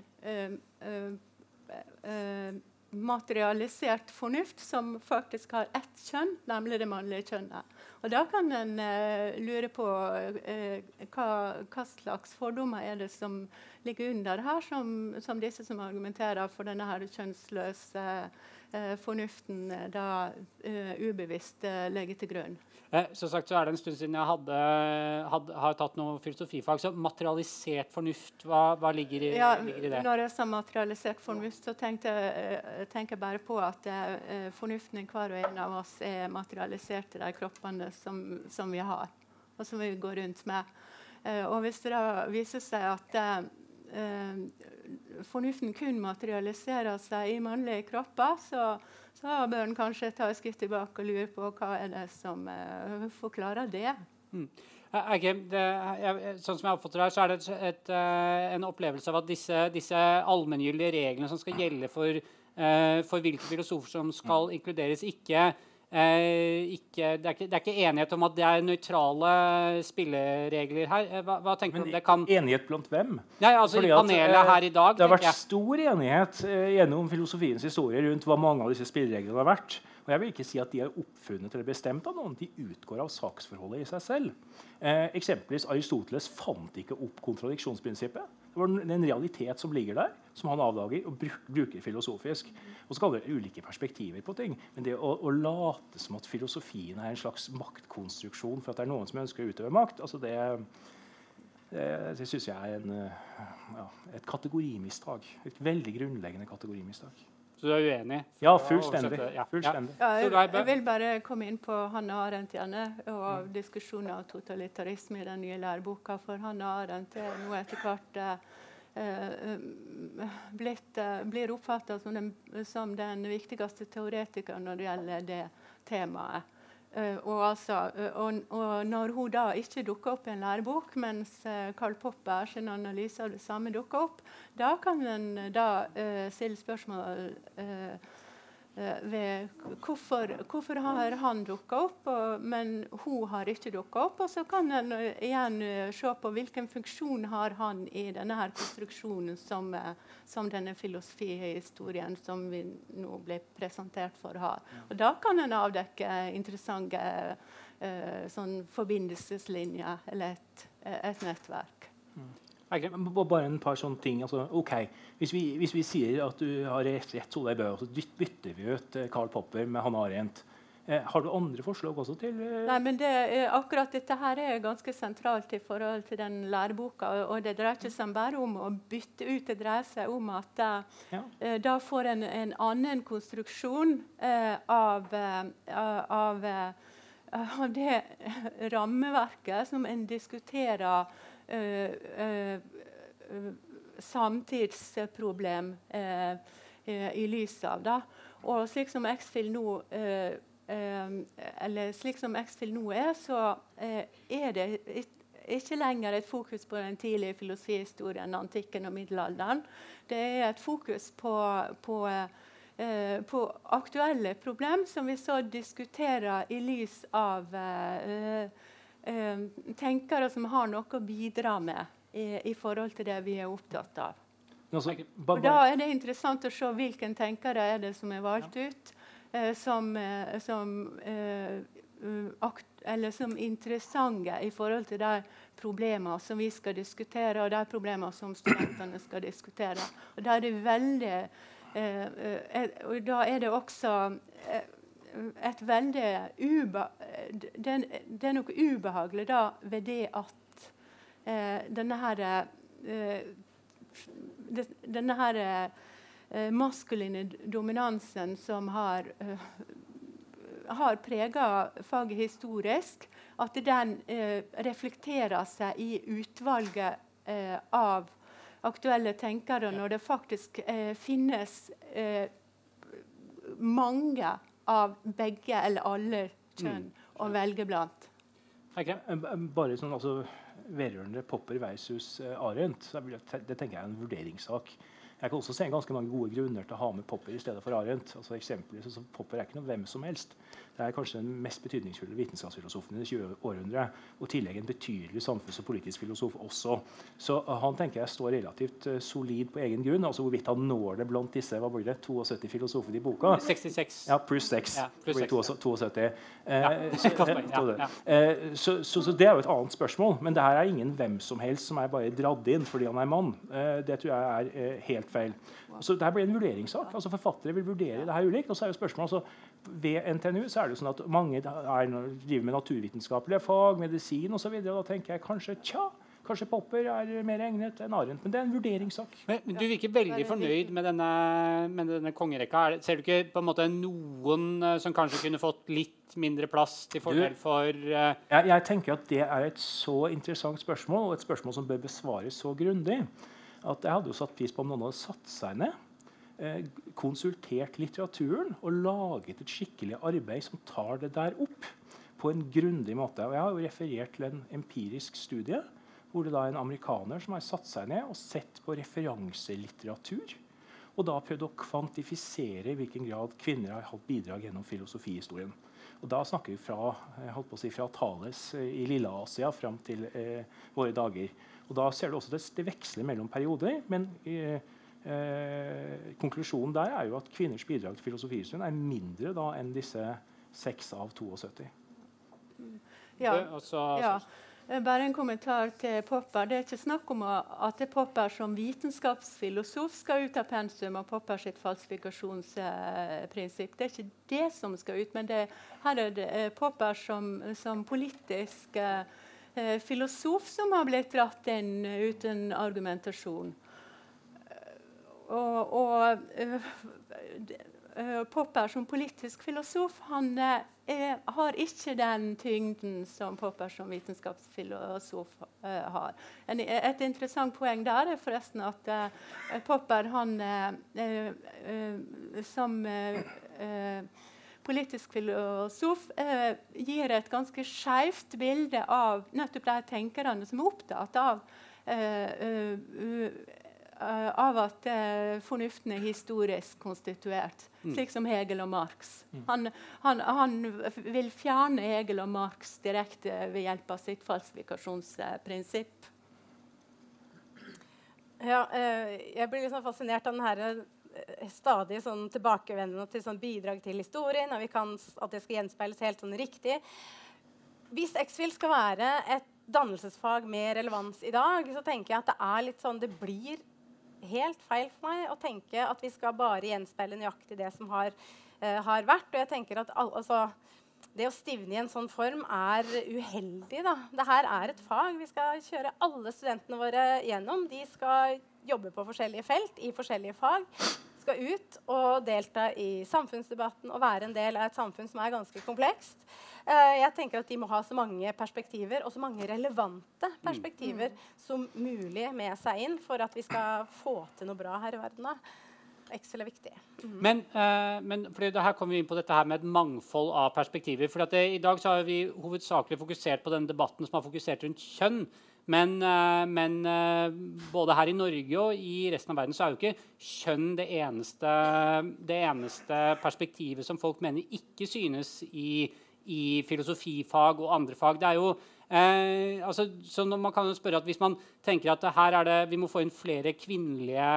materialisert fornuft som faktisk har ett kjønn, nemlig det mannlige kjønnet. Og Da kan en uh, lure på uh, hva, hva, slags fordommer er det som ligger under her, som, som disse som argumenterer for denne her kjønnsløse uh, fornuften da ubevisst legger til grunn. Eh, som sagt så er det en stund siden jeg hadde, hadde, har tatt noe filosofifag. Så materialisert fornuft, hva, hva ligger, i, ja, ligger, i, det? Når jeg sa materialisert fornuft, så tenkte jeg tenker bare på at uh, fornuften i hver og en av oss er materialisert i de kroppene som, som, vi har, og som vi går rundt med. Uh, og hvis det da viser seg at fornuften kun materialiserer seg i mannlige kropper, så så bør en kanskje ta et skritt tilbake og lure på hva er det som eh, forklarer det. Mm. Okay, det jeg, sånn som jeg oppfatter det, så er det et, et, en opplevelse av at disse, disse allmenngyldige reglene som skal gjelde for, eh, for hvilke filosofer som skal inkluderes, ikke Eh, ikke, det, er ikke, det, er ikke, enighet om at det er nøytrale spilleregler her. Eh, hva, hva tenker du om det kan Enighet blant hvem? Nei, altså Fordi panelet at, eh, her i dag, Det har vært stor enighet eh, gjennom filosofiens historie rundt hva mange av disse spillereglene har vært. Og jeg vil ikke si at de er oppfunnet eller bestemt av noen. De utgår av saksforholdet i seg selv. Eh, eksempelvis Aristoteles fant ikke opp kontradiksjonsprinsippet. Det var en realitet som ligger der, som han avdager og bruker filosofisk. Og så kan det ulike perspektiver på ting. Men det å, å, late som at filosofien er en slags maktkonstruksjon for at det er noen som ønsker å utøve makt, altså det, det, det syns jeg er en, ja, et kategorimistak. Et veldig grunnleggende kategorimistak. Så du er uenig? Ja, fullstendig. fullstendig. Ja, jeg, jeg, vil bare komme inn på Hanne Arendt gjerne, og diskusjonen av totalitarisme i den nye læreboka. For Hanne Arendt er nå etter hvert eh, blitt, eh, blir oppfatta som, som, den viktigste teoretikeren når det gjelder det temaet. Uh, og, altså, uh, og, og, når hun da ikke dukker opp i en lærebok, mens uh, Karl Popper sin analyse av det samme dukker opp, da kan en da stille spørsmål Eh, ved hvorfor, hvorfor har han dukka opp, og, men hun har ikke dukka opp. Og så kan en eh, igjen eh, se på hvilken funksjon har han i denne her konstruksjonen som, som denne filosofihistorien som vi nå ble presentert for, har. Og da kan en avdekke interessante uh, sånn forbindelseslinjer eller et, et nettverk. Mm. Bare en par sånne ting. Altså, ok, hvis vi, hvis vi, sier at du har rett, Solveig Bø, så bytter vi ut Carl eh, Popper med Hanne Arendt. Eh, har du andre forslag også til eh? Nei, men det, Akkurat dette her er ganske sentralt i forhold til den læreboka. og Det dreier ikke seg bare om å bytte ut, det dreier seg om at da, ja. eh, da får en en annen konstruksjon eh, av, av, av det rammeverket som en diskuterer samtidsproblem eh, i lys av. Da. Og slik som X-Fill nå eller slik som X-Fill nå er, så er det ikke lenger et fokus på den tidlige filosofihistorien, antikken og middelalderen. Det er et fokus på, på, eh, på aktuelle problem som vi så diskuterer i lys av eh, eh, tenkere som har noe å bidra med i, i, forhold til det vi er opptatt av. Og Da er det interessant å se hvilke tenkere er det som er valgt ut eh, som, eh, som, eh, eller som interessante i forhold til de problemene som vi skal diskutere, og de problemene som studentene skal diskutere. Og Da er det veldig eh, eh, og da er det også et veldig ube, det, det, er noe ubehagelig da ved det at eh, denne her eh, denne her eh, maskuline dominansen som har eh, har prega faget historisk, at den eh, reflekterer seg i utvalget eh, av aktuelle tenkere, når det faktisk finnes mange av begge eller alle kjønn mm. å velge blant. Okay. Bare sånn altså, Vedrørende Popper versus uh, Arendt, det tenker jeg er en vurderingssak. Jeg kan også se ganske mange gode grunner til å ha med Popper i stedet for Arendt. Altså eksempelvis, så Popper er ikke noe hvem som helst. Det er kanskje den mest betydningsfulle vitenskapsfilosofen i det 20. århundre. Og i tillegg en betydelig samfunns- og politisk filosof også. Så uh, han tenker jeg står relativt uh, solid på egen grunn. altså Hvorvidt han når det blant disse hva blir det, 72 filosofene i boka 66. Ja, pluss 6. Ja, plus blir 6, 72. Ja. Eh, så, Ja, ja. eh, så, så, så det er jo et annet spørsmål. Men det her er ingen hvem som helst som er bare dratt inn fordi han er mann. Eh, det tror jeg er eh, helt feil. Så det her blir en vurderingssak. altså Forfattere vil vurdere det her ulikt. og så er jo spørsmålet altså, Ved NTNU så er det jo sånn at mange er, driver med naturvitenskapelige fag, medisin osv. Da tenker jeg kanskje tja, kanskje Popper er mer egnet enn Arendt. Men det er en vurderingssak. Men, men du virker veldig fornøyd med denne, med denne kongerekka. Er Ser du ikke på en måte noen eh, som kanskje kunne fått litt mindre plass til fordel for uh... Jeg, jeg tenker at Det er et så interessant spørsmål, og et spørsmål som bør besvares så grundig, at jeg hadde jo satt pris på om noen hadde satt seg ned, eh, konsultert litteraturen og laget et skikkelig arbeid som tar det der opp på en grundig måte. Og Jeg har jo referert til en empirisk studie hvor det da er en amerikaner som har satt seg ned og sett på referanselitteratur. Og da prøvd å kvantifisere i hvilken grad kvinner har hatt bidrag gjennom filosofihistorien. Og da snakker vi fra, jeg holdt på å si, fra Thales eh, i Lille-Asia fram til eh, våre dager. Og da ser du også det, det veksler mellom perioder. Men eh, eh, konklusjonen der er jo at kvinners bidrag til filosofisyn er mindre da enn disse 6 av 72. Ja. og så- Ja. Eh, Bare en kommentar til Popper. Det er ikke snakk om at er Popper som vitenskapsfilosof skal ut av pensum og Popper sitt falsifikasjonsprinsipp. Det er ikke det som skal ut, men det, her er det eh, Popper som, som politisk eh, eh, filosof som har blitt dratt inn uten argumentasjon. Eh, Og, og eh, eh, Popper som politisk filosof han eh, er, har ikke den tyngden som Popper som vitenskapsfilosof uh, har. En, et interessant poeng der er forresten at uh, Popper han uh, eh, eh, som eh, eh, politisk filosof eh, gir et ganske skeivt bilde av nettopp de tenkerne som er opptatt av eh, eh, eh, av at eh, fornuften er historisk konstituert, slik som Hegel og Marx. Han, han, han vil fjerne Hegel og Marx direkte ved hjelp av sitt falsifikasjonsprinsipp. Ja, eh, jeg blir liksom fascinert av den her stadig sånn tilbakevendende til sånn bidrag til historien, og vi kan, at det skal gjenspeiles helt sånn riktig. Hvis X-Fil skal være et dannelsesfag med relevans i dag, så tenker jeg at det er litt sånn Det blir helt feil for meg å tenke at vi skal bare gjenspeile nøyaktig det som har, uh, har vært. Og jeg tenker at al altså, det å stivne i en sånn form er uheldig. da. Det er et fag. Vi skal kjøre alle studentene våre gjennom. De skal jobbe på forskjellige felt i forskjellige fag. Skal ut og delta i samfunnsdebatten og være en del av et samfunn som er ganske komplekst. Eh, jeg tenker at De må ha så mange perspektiver og så mange relevante perspektiver som mulig med seg inn for at vi skal få til noe bra her i verden. Excel er viktig. Men, uh, men her kommer vi inn på dette her med et mangfold av perspektiver. For at det, I dag så har vi hovedsakelig fokusert på den debatten som har fokusert rundt kjønn. Men, eh, men eh, både her i Norge og i resten av verden så er jo ikke kjønn det eneste, det eneste perspektivet som folk mener ikke synes i, i filosofifag og andre fag. Det er jo eh, altså, så man kan jo spørre at Hvis man tenker at her er det, vi må få inn flere kvinnelige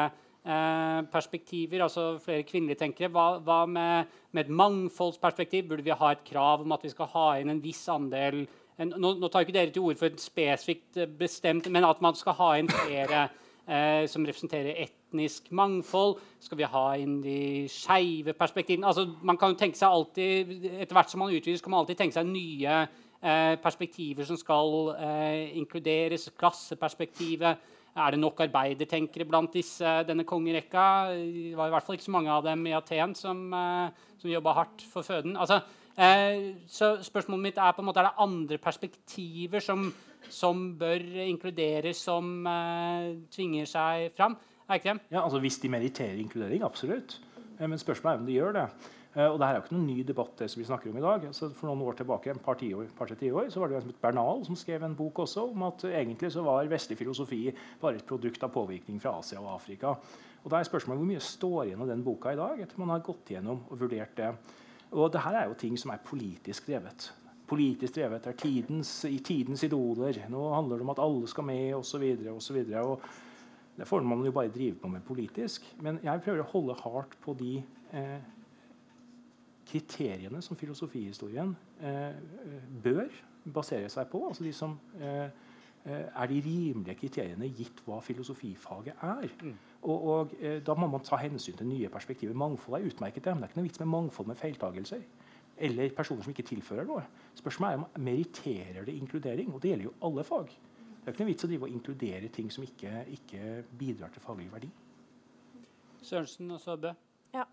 eh, perspektiver, altså flere kvinnelige tenkere. Hva, hva med, med et mangfoldsperspektiv? Burde vi ha et krav om at vi skal ha inn en viss andel en, nå, nå tar ikke dere til orde for et spesifikt eh, bestemt, men at man skal ha inn flere eh, som representerer etnisk mangfold. Skal vi ha inn de skeive perspektivene? Altså, man kan tenke seg alltid, Etter hvert som man utvider, kan man alltid tenke seg nye eh, perspektiver som skal eh, inkluderes. Klasseperspektivet. Er det nok arbeidertenkere blant disse, denne kongerekka? Det var i hvert fall ikke så mange av dem i Aten som, eh, som jobba hardt for føden. Altså, eh, så spørsmålet mitt er på en måte, er det andre perspektiver som, som bør inkluderes, som eh, tvinger seg fram? Eikrem? Ja, altså Hvis de mediterer inkludering, absolutt. Eh, Men spørsmålet er om de gjør det. Eh, og det her er jo ikke noen ny debatt. det som vi snakker om i dag. Altså, for noen år tilbake, et par tiår, par tiår, så var det jo en som het Bernal som skrev en bok også om at eh, egentlig så var vestlig filosofi bare et produkt av påvirkning fra Asia og Afrika. Og da er spørsmålet Hvor mye står igjen av den boka i dag? etter man har gått gjennom og vurdert det. Og det her er jo ting som er politisk drevet. Politisk drevet er tidens, tidens idoler. Nå handler det om at alle skal med, osv. Det får man jo bare drive på med politisk. Men jeg prøver å holde hardt på de eh, kriteriene som filosofihistorien eh, bør basere seg på. Altså de som eh, eh, er de rimelige kriteriene gitt hva filosofifaget er. Mm. Og, og eh, Da må man ta hensyn til nye perspektiver. Mangfold er utmerket, men det er ikke noe vits med mangfold med feiltagelser. Eller personer som ikke tilfører noe. Spørsmålet er om meritterer det inkludering. Og det gjelder jo alle fag. Det er ikke noe vits å drive og inkludere ting som ikke, ikke bidrar til faglig verdi. Sørensen og så Ja.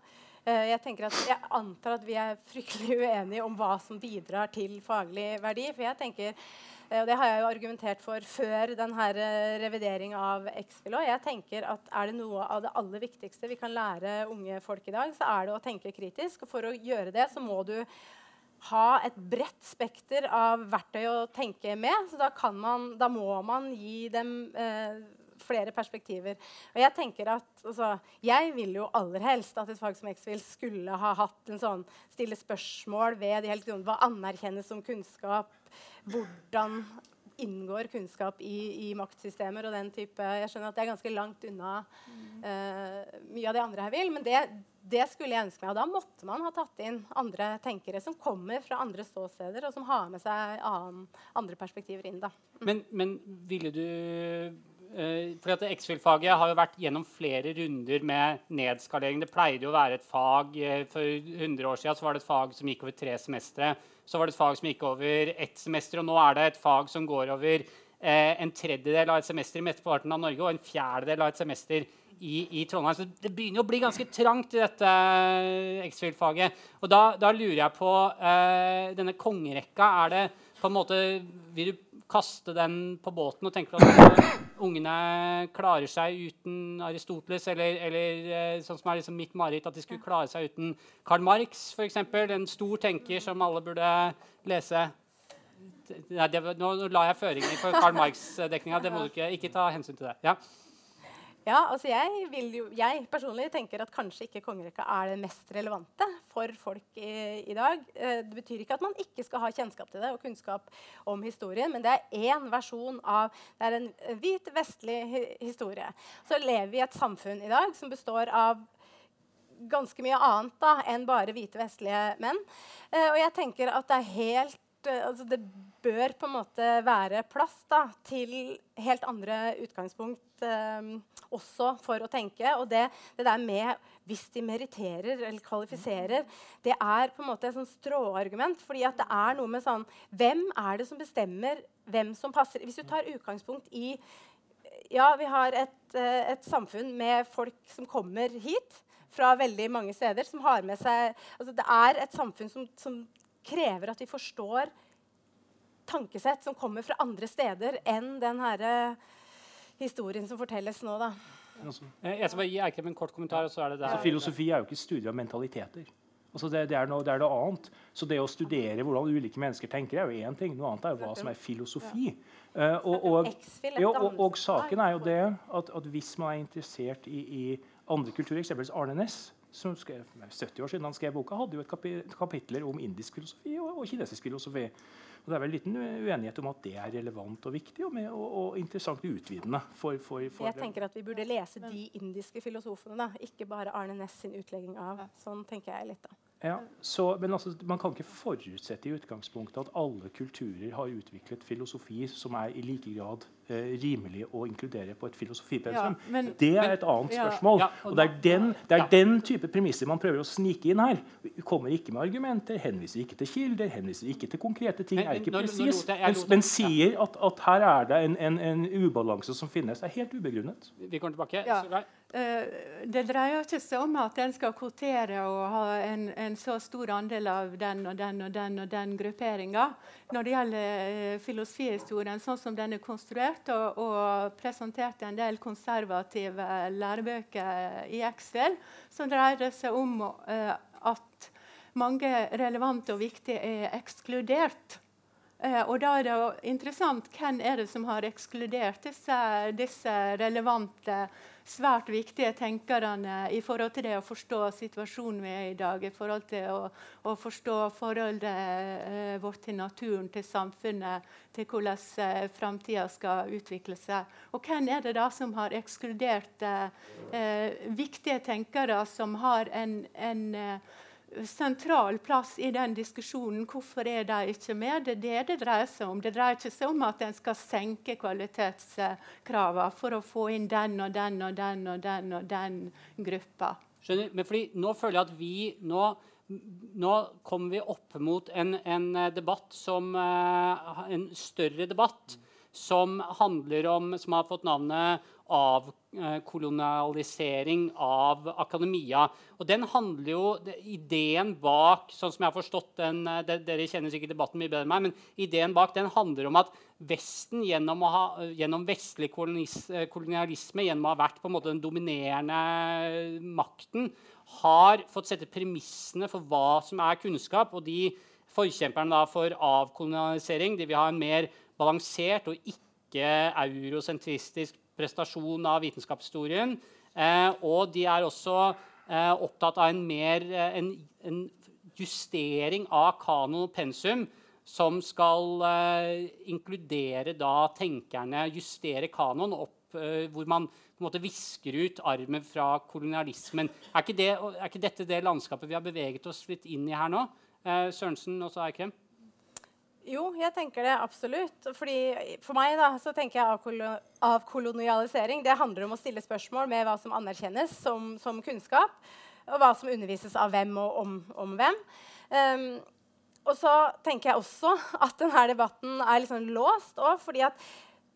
Eh, jeg, at, jeg antar at vi er fryktelig uenige om hva som bidrar til faglig verdi. For jeg tenker, eh, og Det har jeg jo argumentert for før denne eh, av X-FIL. Jeg tenker at Er det noe av det aller viktigste vi kan lære unge folk i dag, så er det å tenke kritisk. Og For å gjøre det så må du ha et bredt spekter av verktøy å tenke med. Så da, man, da må man gi dem eh, flere perspektiver. Og Jeg tenker at, altså, jeg vil jo aller helst at et fag som X-FIL skulle ha hatt en sånn stille spørsmål ved de helt Hva anerkjennes som kunnskap? Hvordan inngår kunnskap i, i, maktsystemer og den type Jeg skjønner at det er ganske langt unna uh, mye av det andre her vil, men det, det, skulle jeg ønske meg. Og da måtte man ha tatt inn andre tenkere som kommer fra andre ståsteder, og som har med seg annen, andre perspektiver inn. Mm. Men, men ville du Uh, fordi X-FIL-faget har jo vært gjennom flere runder med nedskalering. Det pleide jo å være et fag uh, For 100 år siden så var det et fag som gikk over tre semestre. Så var det et fag som gikk over ett semester, og nå er det et fag som går over eh, en tredjedel av et semester i mesteparten av Norge og en fjerdedel av et semester i, i, Trondheim. Så det begynner å bli ganske trangt i dette X-Field-faget. Og da, da, lurer jeg på denne kongerekka. Er det på en måte Vil du kaste den på båten og tenke at ungene klarer seg uten Aristoteles, eller, eller eh, sånn som er liksom mitt mareritt, at de skulle klare seg uten Karl Marx, f.eks. En stor tenker som alle burde lese. Nei, det, nå, nå la jeg føringer for Karl Marx-dekninga. Det må du ikke, ikke ta hensyn til det. Ja. Ja, altså jeg, jo, jeg, personlig tenker at kanskje ikke kongerekka er det mest relevante for folk i, i, dag. Eh, det betyr ikke at man ikke skal ha kjennskap til det og kunnskap om historien, men det er én versjon av Det er en hvit, vestlig historie. Så lever vi i et samfunn i dag som består av ganske mye annet da, enn bare hvite, vestlige menn. Eh, og jeg tenker at det er helt Altså det bør på en måte være plass da, til helt andre utgangspunkt eh, også for å tenke. Og det, det, der med hvis de meritterer eller kvalifiserer, det er på en måte et sånn stråargument. fordi at det er noe med sånn Hvem er det som bestemmer hvem som passer? Hvis du tar utgangspunkt i Ja, vi har et, eh, et samfunn med folk som kommer hit fra veldig mange steder, som har med seg altså Det er et samfunn som, som krever at vi forstår tankesett som kommer fra andre steder enn den her historien som fortelles nå. da. Altså, jeg skal bare gi Eikrem en kort kommentar. så er det der. Altså, filosofi er jo ikke studier av mentaliteter. Altså det, det, er noe, det, er noe, annet. Så det å studere hvordan ulike mennesker tenker, er jo én ting. Noe annet er jo hva som er filosofi. Uh, og, og, ja, og, og, saken er jo det at, at hvis man er interessert i, i andre kulturer, eksempelvis Arne Næss som skrev 70 år siden han skrev boka, hadde jo et kapitler om indisk filosofi og, og kinesisk filosofi. Og Det er vel liten uenighet om at det er relevant og viktig og, med, og, og interessant og utvidende. For, for, for Jeg tenker at Vi burde lese de indiske filosofene, da. ikke bare Arne Næss sin utlegging av. Sånn tenker jeg litt da. Ja, så, men altså, Man kan ikke forutsette i utgangspunktet at alle kulturer har utviklet filosofi som er i like grad eh, rimelig å inkludere på et filosofipensum. Ja, det er et annet men, spørsmål. Ja, og, og, Det er den, det er den type premisser man prøver å snike inn her. Vi Kommer ikke med argumenter, henviser ikke til kilder, henviser ikke til konkrete ting, er ikke presis, men, men, sier at, at, her er det en, en, en, ubalanse som finnes. Det er helt ubegrunnet. Vi kommer tilbake. Uh, det dreier ikke seg om at en skal kvotere og ha en, en, så stor andel av den og den og den og den grupperinga. Når det gjelder uh, filosofihistorien sånn som den er konstruert, og, og presentert en del konservative lærebøker i Excel, så dreier det seg om uh, at mange relevante og viktige er ekskludert. Eh, og da er det interessant hvem er det som har ekskludert disse, disse relevante svært viktige tenkerne i forhold til det å forstå situasjonen vi er i i dag. I forhold til å, å forstå forholdet eh, vårt til naturen, til samfunnet, til hvordan eh, framtida skal utvikle seg. Og hvem er det da som har ekskludert eh, viktige tenkere som har en, en eh, sentral plass i den diskusjonen. Hvorfor er de ikke med? Det er det det dreier seg om. Det dreier ikke seg om at en skal senke kvalitetskravene for å få inn den og den og den og den og den gruppa. Skjønner, men fordi Nå føler jeg at vi nå, nå kommer vi opp mot en, en debatt som uh, En større debatt som handler om Som har fått navnet avkolonialisering av akademia. Og den handler jo, Ideen bak sånn som jeg har forstått den, eh, Dere kjenner sikkert debatten mye bedre enn meg, men ideen bak den handler om at Vesten gjennom, ha, gjennom vestlig eh, kolonialisme, gjennom å ha vært på en måte den dominerende makten, har fått sette premissene for hva som er kunnskap. Og de forkjemperne for avkolonialisering de vil ha en mer balansert og ikke eurosentristisk prestasjon av vitenskapshistorien. Eh, og de er også eh, opptatt av en, mer, eh, en, en, justering av kanon og pensum som skal inkludere da tenkerne, justere kanon opp hvor man på en måte visker ut armen fra kolonialismen. Er ikke, det, er ikke, dette det landskapet vi har beveget oss litt inn i her nå? Sørensen og Eikrem? Jo, jeg tenker det absolutt. Fordi for meg da, så tenker jeg avkolonialisering det handler om å stille spørsmål med hva som anerkjennes som, som kunnskap, og hva som undervises av hvem og om, om hvem. Um, og så tenker jeg også at denne debatten er litt sånn låst. òg, fordi at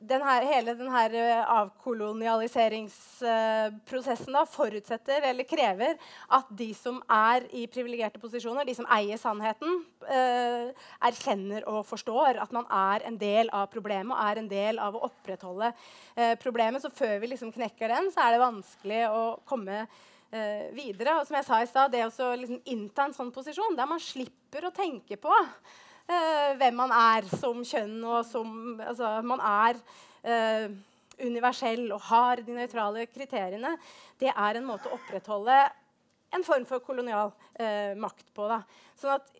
den her, hele denne eh, avkolonialiseringsprosessen da, forutsetter eller krever at de som er i privilegerte posisjoner, de som eier sannheten, eh, erkjenner og forstår at man er en del av problemet og er en del av å opprettholde eh, problemet. Så før vi liksom knekker den, så er det vanskelig å komme videre. Og som jeg sa i stad, det å liksom innta en sånn posisjon der man slipper å tenke på eh, hvem man er som kjønn. og som, altså, Man er eh, universell og har de nøytrale kriteriene. Det er en måte å opprettholde en form for kolonial eh, makt på. Da. Sånn at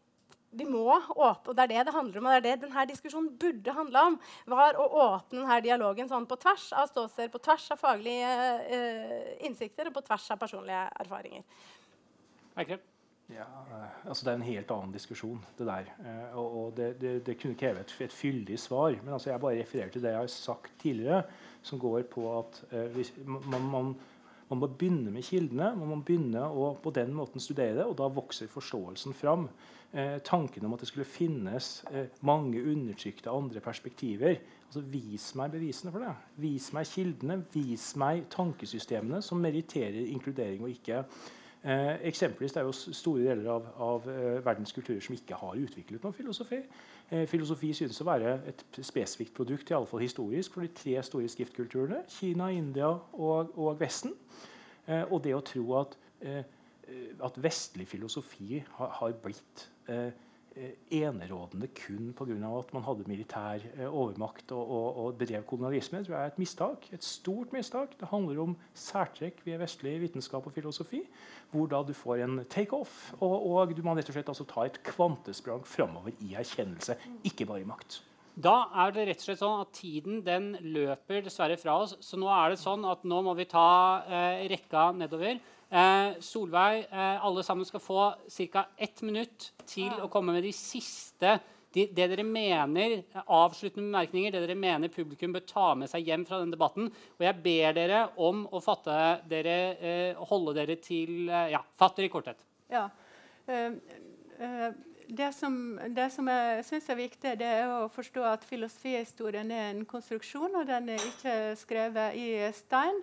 vi må åpne, og Det er det det handler om, og det er det denne diskusjonen burde handle om. var Å åpne denne dialogen sånn på tvers av ståsteder, på tvers av faglige eh, innsikter og på tvers av personlige erfaringer. Okay. Ja, eh, altså Det er en helt annen diskusjon, det der. Eh, og, og det, det, det, kunne kreve et, et, fyldig svar. Men altså jeg bare refererer til det jeg har sagt tidligere, som går på at eh, hvis, man, man, man, må begynne med kildene. Man må begynne å på den måten studere det, og da vokser forståelsen fram. Eh, tanken om at det skulle finnes eh, mange undertrykte andre perspektiver. altså Vis meg bevisene for det. Vis meg kildene. Vis meg tankesystemene som meritterer inkludering og ikke Eh, eksempelvis det er jo store deler av, av eh, verdens kulturer som ikke har utviklet noen filosofi. Eh, filosofi synes å være et spesifikt produkt, i alle fall historisk, for de tre store skriftkulturene. Kina, India og, og Vesten. Eh, og det å tro at, eh, at vestlig filosofi har, har blitt eh, Eh, enerådende kun pga. at man hadde militær eh, overmakt og, og, og bedrev kolonialisme, tror jeg er et mistak. Et stort mistak. Det handler om særtrekk ved vestlig vitenskap og filosofi, hvor da du får en takeoff, og, og du må rett og slett altså ta et kvantesprang framover i erkjennelse, ikke bare i makt. Da er det rett og slett sånn at tiden den løper dessverre fra oss. Så nå er det sånn at nå må vi ta eh, rekka nedover. Eh, Solveig, eh, alle sammen skal få ca. ett minutt til å komme med de siste de, det dere mener, avsluttende bemerkninger, det dere mener publikum bør ta med seg hjem fra denne debatten. Og jeg ber dere om å fatte dere, eh, holde dere til eh, Ja, fatt dere i korthet. Ja. Uh, uh, det som, det som jeg syns er viktig, det er å forstå at filosofihistorien er en konstruksjon, og den er ikke skrevet i stein.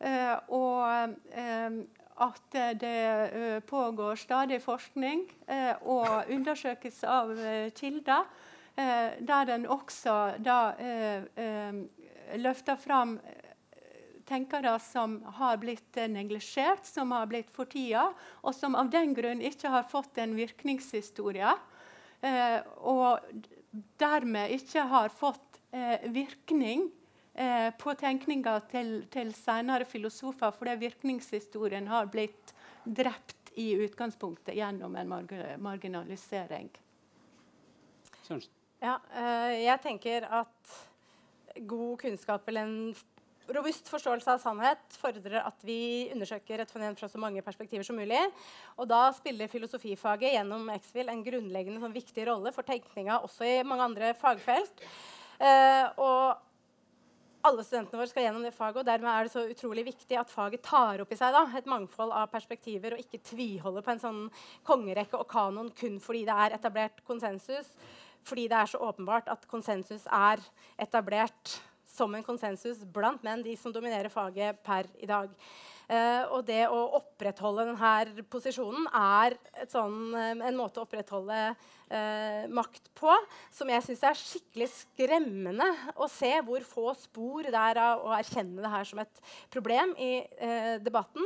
Uh, og at det eh, pågår stadig forskning eh, og undersøkelse av eh, kilder, der en også da løfter fram tenkere som har blitt neglisjert, som har blitt fortida, og som av den grunn ikke har fått en virkningshistorie. og dermed ikke har fått virkning eh, på tenkninga til, til senere filosofer, fordi virkningshistorien har blitt drept i utgangspunktet gjennom en marg marginalisering. Ja, øh, jeg tenker at god kunnskap eller en robust forståelse av sannhet fordrer at vi undersøker et fenomen fra så mange perspektiver som mulig. Og da spiller filosofifaget gjennom Exfil en grunnleggende sånn, viktig rolle for tenkninga også i mange andre fagfelt. Eh, og alle studentene våre skal gjennom det faget, og dermed er det så utrolig viktig at faget tar opp i seg da, et mangfold av perspektiver og ikke tviholder på en sånn kongerekke og kanon kun fordi det er etablert konsensus. Fordi det er så åpenbart at konsensus er etablert som en konsensus blant menn, de som dominerer faget per i dag. Uh, og det å opprettholde denne posisjonen er sånn, uh, en måte å opprettholde uh, makt på som jeg syns er skikkelig skremmende å se hvor få spor det er av å erkjenne det her som et problem i debatten.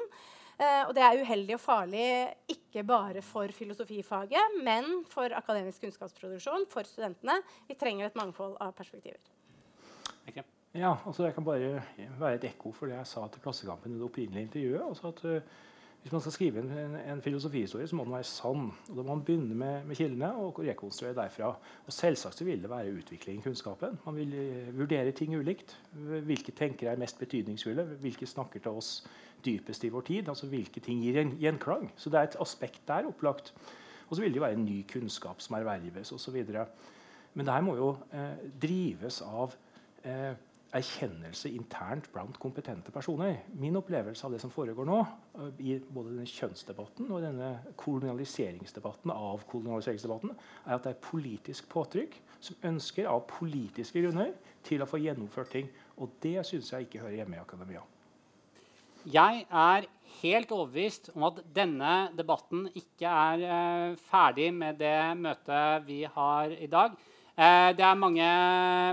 og det er uheldig og farlig ikke bare for filosofifaget, men for akademisk kunnskapsproduksjon, for studentene. Vi trenger et mangfold av perspektiver. Okay. Ja, altså Jeg kan bare være et ekko for det jeg sa til Klassekampen i det opprinnelige intervjuet. altså at uh, Hvis man skal skrive en, en, en, filosofihistorie, så må den være sann. og Da må man begynne med, med kildene og rekonstruere derfra. Og Selvsagt så vil det være utvikling i kunnskapen. Man vil uh, vurdere ting ulikt. Hvilke tenkere er mest betydningsfulle? Hvilke snakker til oss dypest i vår tid? altså Hvilke ting gir en gjenklang? Så det er et aspekt der opplagt. Og så vil det jo være en ny kunnskap som erverves osv. Men det her må jo uh, drives av erkjennelse internt blant kompetente personer. Min opplevelse av det som foregår nå, øh, i både denne kjønnsdebatten og denne kolonialiseringsdebatten av kolonialiseringsdebatten, er at det er politisk påtrykk som ønsker av politiske grunner til å få gjennomført ting. Og det syns jeg ikke hører hjemme i akademia. Jeg er helt overbevist om at denne debatten ikke er uh, ferdig med det møtet vi har i dag. Eh, det er mange,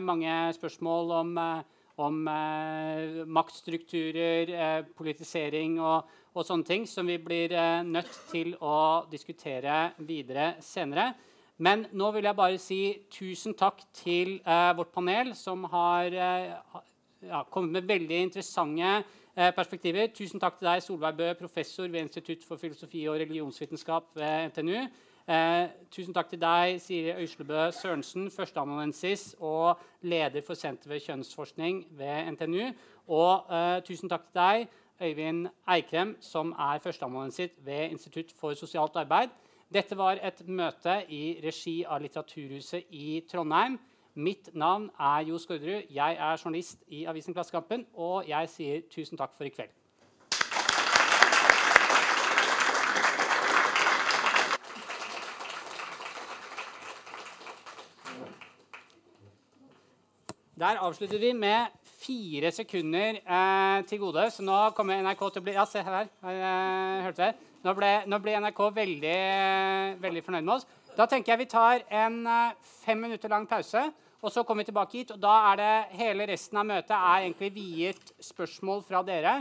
mange spørsmål om, eh, om eh, maktstrukturer, politisering og, og, sånne ting som vi blir nødt til å diskutere videre senere. Men nå vil jeg bare si tusen takk til vårt panel, som har ja, kommet med veldig interessante perspektiver. Tusen takk til deg, Solveig Bø, professor ved Institutt for filosofi og religionsvitenskap ved NTNU. Eh, tusen takk til deg, Siri Øyslebø Sørensen, førsteamanuensis og leder for Senter ved kjønnsforskning ved NTNU. Og eh, tusen takk til deg, Øyvind Eikrem, som er førsteamanuensis ved Institutt for sosialt arbeid. Dette var et møte i regi av Litteraturhuset i Trondheim. Mitt navn er Jo Skårderud. Jeg er journalist i avisen Klassekampen, og jeg sier tusen takk for i kveld. Der avslutter vi med fire sekunder eh, til gode. Så nå kommer NRK til å bli Ja, se her. Eh, hørte dere? Nå ble, nå ble, NRK veldig, veldig fornøyd med oss. Da tenker jeg vi tar en eh, fem minutter lang pause. Og så kommer vi tilbake hit, og da er det hele resten av møtet er egentlig viet spørsmål fra dere.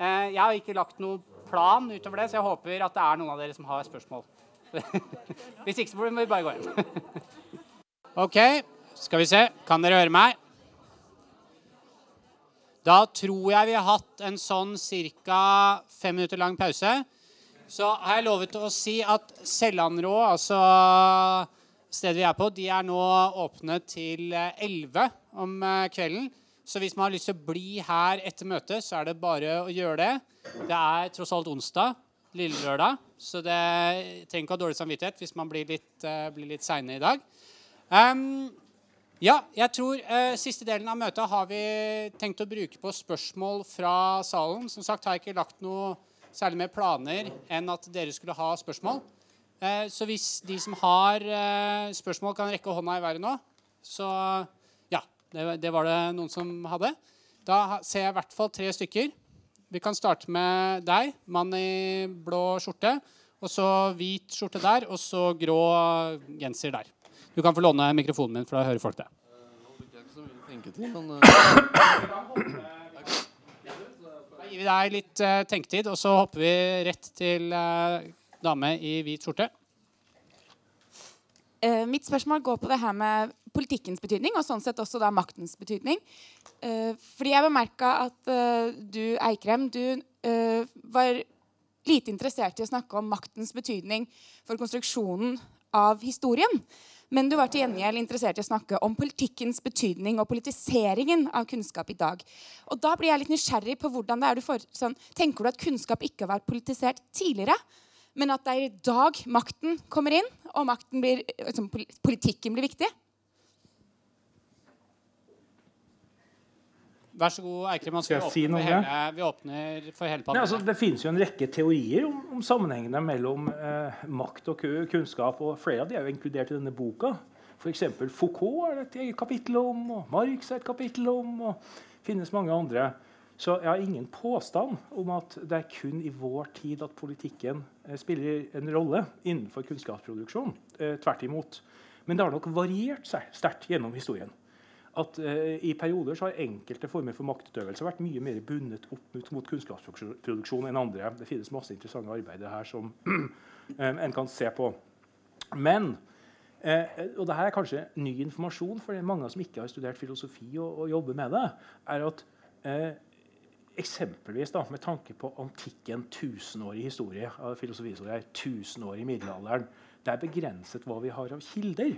Eh, jeg har ikke lagt noen plan utover det, så jeg håper at det er noen av dere som har spørsmål. Hvis ikke så må vi bare gå hjem. OK, skal vi se. Kan dere høre meg? Da tror jeg vi har hatt en sånn ca. fem minutter lang pause. Så har jeg lovet å si at Sellanrå, altså stedet vi er på, de er nå åpne til 11 om eh, kvelden. Så hvis man har lyst til å bli her etter møtet, så er det bare å gjøre det. Det er tross alt onsdag, lille lørdag, så det trenger ikke ha dårlig samvittighet hvis man blir litt, uh, litt seine i dag. Um, ja, jeg tror eh, Siste delen av møtet har vi tenkt å bruke på spørsmål fra salen. Som sagt har jeg ikke lagt noe særlig mer planer enn at dere skulle ha spørsmål. Eh, så hvis de som har eh, spørsmål, kan rekke hånda i været nå, så Ja, det, det, var det noen som hadde. Da ser jeg i hvert fall tre stykker. Vi kan starte med deg, mann i blå skjorte. Og så hvit skjorte der, og så grå genser der. Du kan få låne mikrofonen min, for da hører folk det. Da gir vi deg litt uh, tenketid, og så hopper vi rett til uh, dame i hvit skjorte. Uh, mitt spørsmål går på det her med politikkens betydning, og sånn sett også da maktens betydning. Eh, fordi jeg bemerka at eh, du, Eikrem, du eh, var lite interessert i å snakke om maktens betydning for konstruksjonen av historien. Men du var til gjengjeld interessert i å snakke om politikkens betydning og politiseringen av kunnskap i dag. Og da blir jeg litt nysgjerrig på hvordan det er du får, sånn, Tenker du at kunnskap ikke har vært politisert tidligere? men at det er i dag makten kommer inn, og blir, liksom, politikken blir viktig. Vær så god, Eikrim. Skal jeg si noe? Hele, vi åpner for hele panelet. Altså, det finnes jo en rekke teorier om, om sammenhengene mellom eh, makt og kunnskap. og Flere av de er jo inkludert i denne boka. F.eks. Foucault er det et eget kapittel om, og Marx er et kapittel om. og finnes mange andre. Så jeg har ingen påstand om at det er kun i vår tid at politikken eh, spiller en rolle innenfor kunnskapsproduksjon. Eh, tvert imot. Men det har nok variert seg sterkt gjennom historien. At eh, I perioder så har enkelte former for maktutøvelse vært mye mer bundet opp mot, mot kunnskapsproduksjon enn andre. Det finnes masse interessante arbeider her som en kan se på. Men eh, og dette er kanskje ny informasjon for mange som ikke har studert filosofi og, og jobber med det, er at eh, Eksempelvis da, med tanke på antikken, tusenårig historie filosofihistorie, tusenårig år middelalderen. Det er begrenset hva vi har av kilder.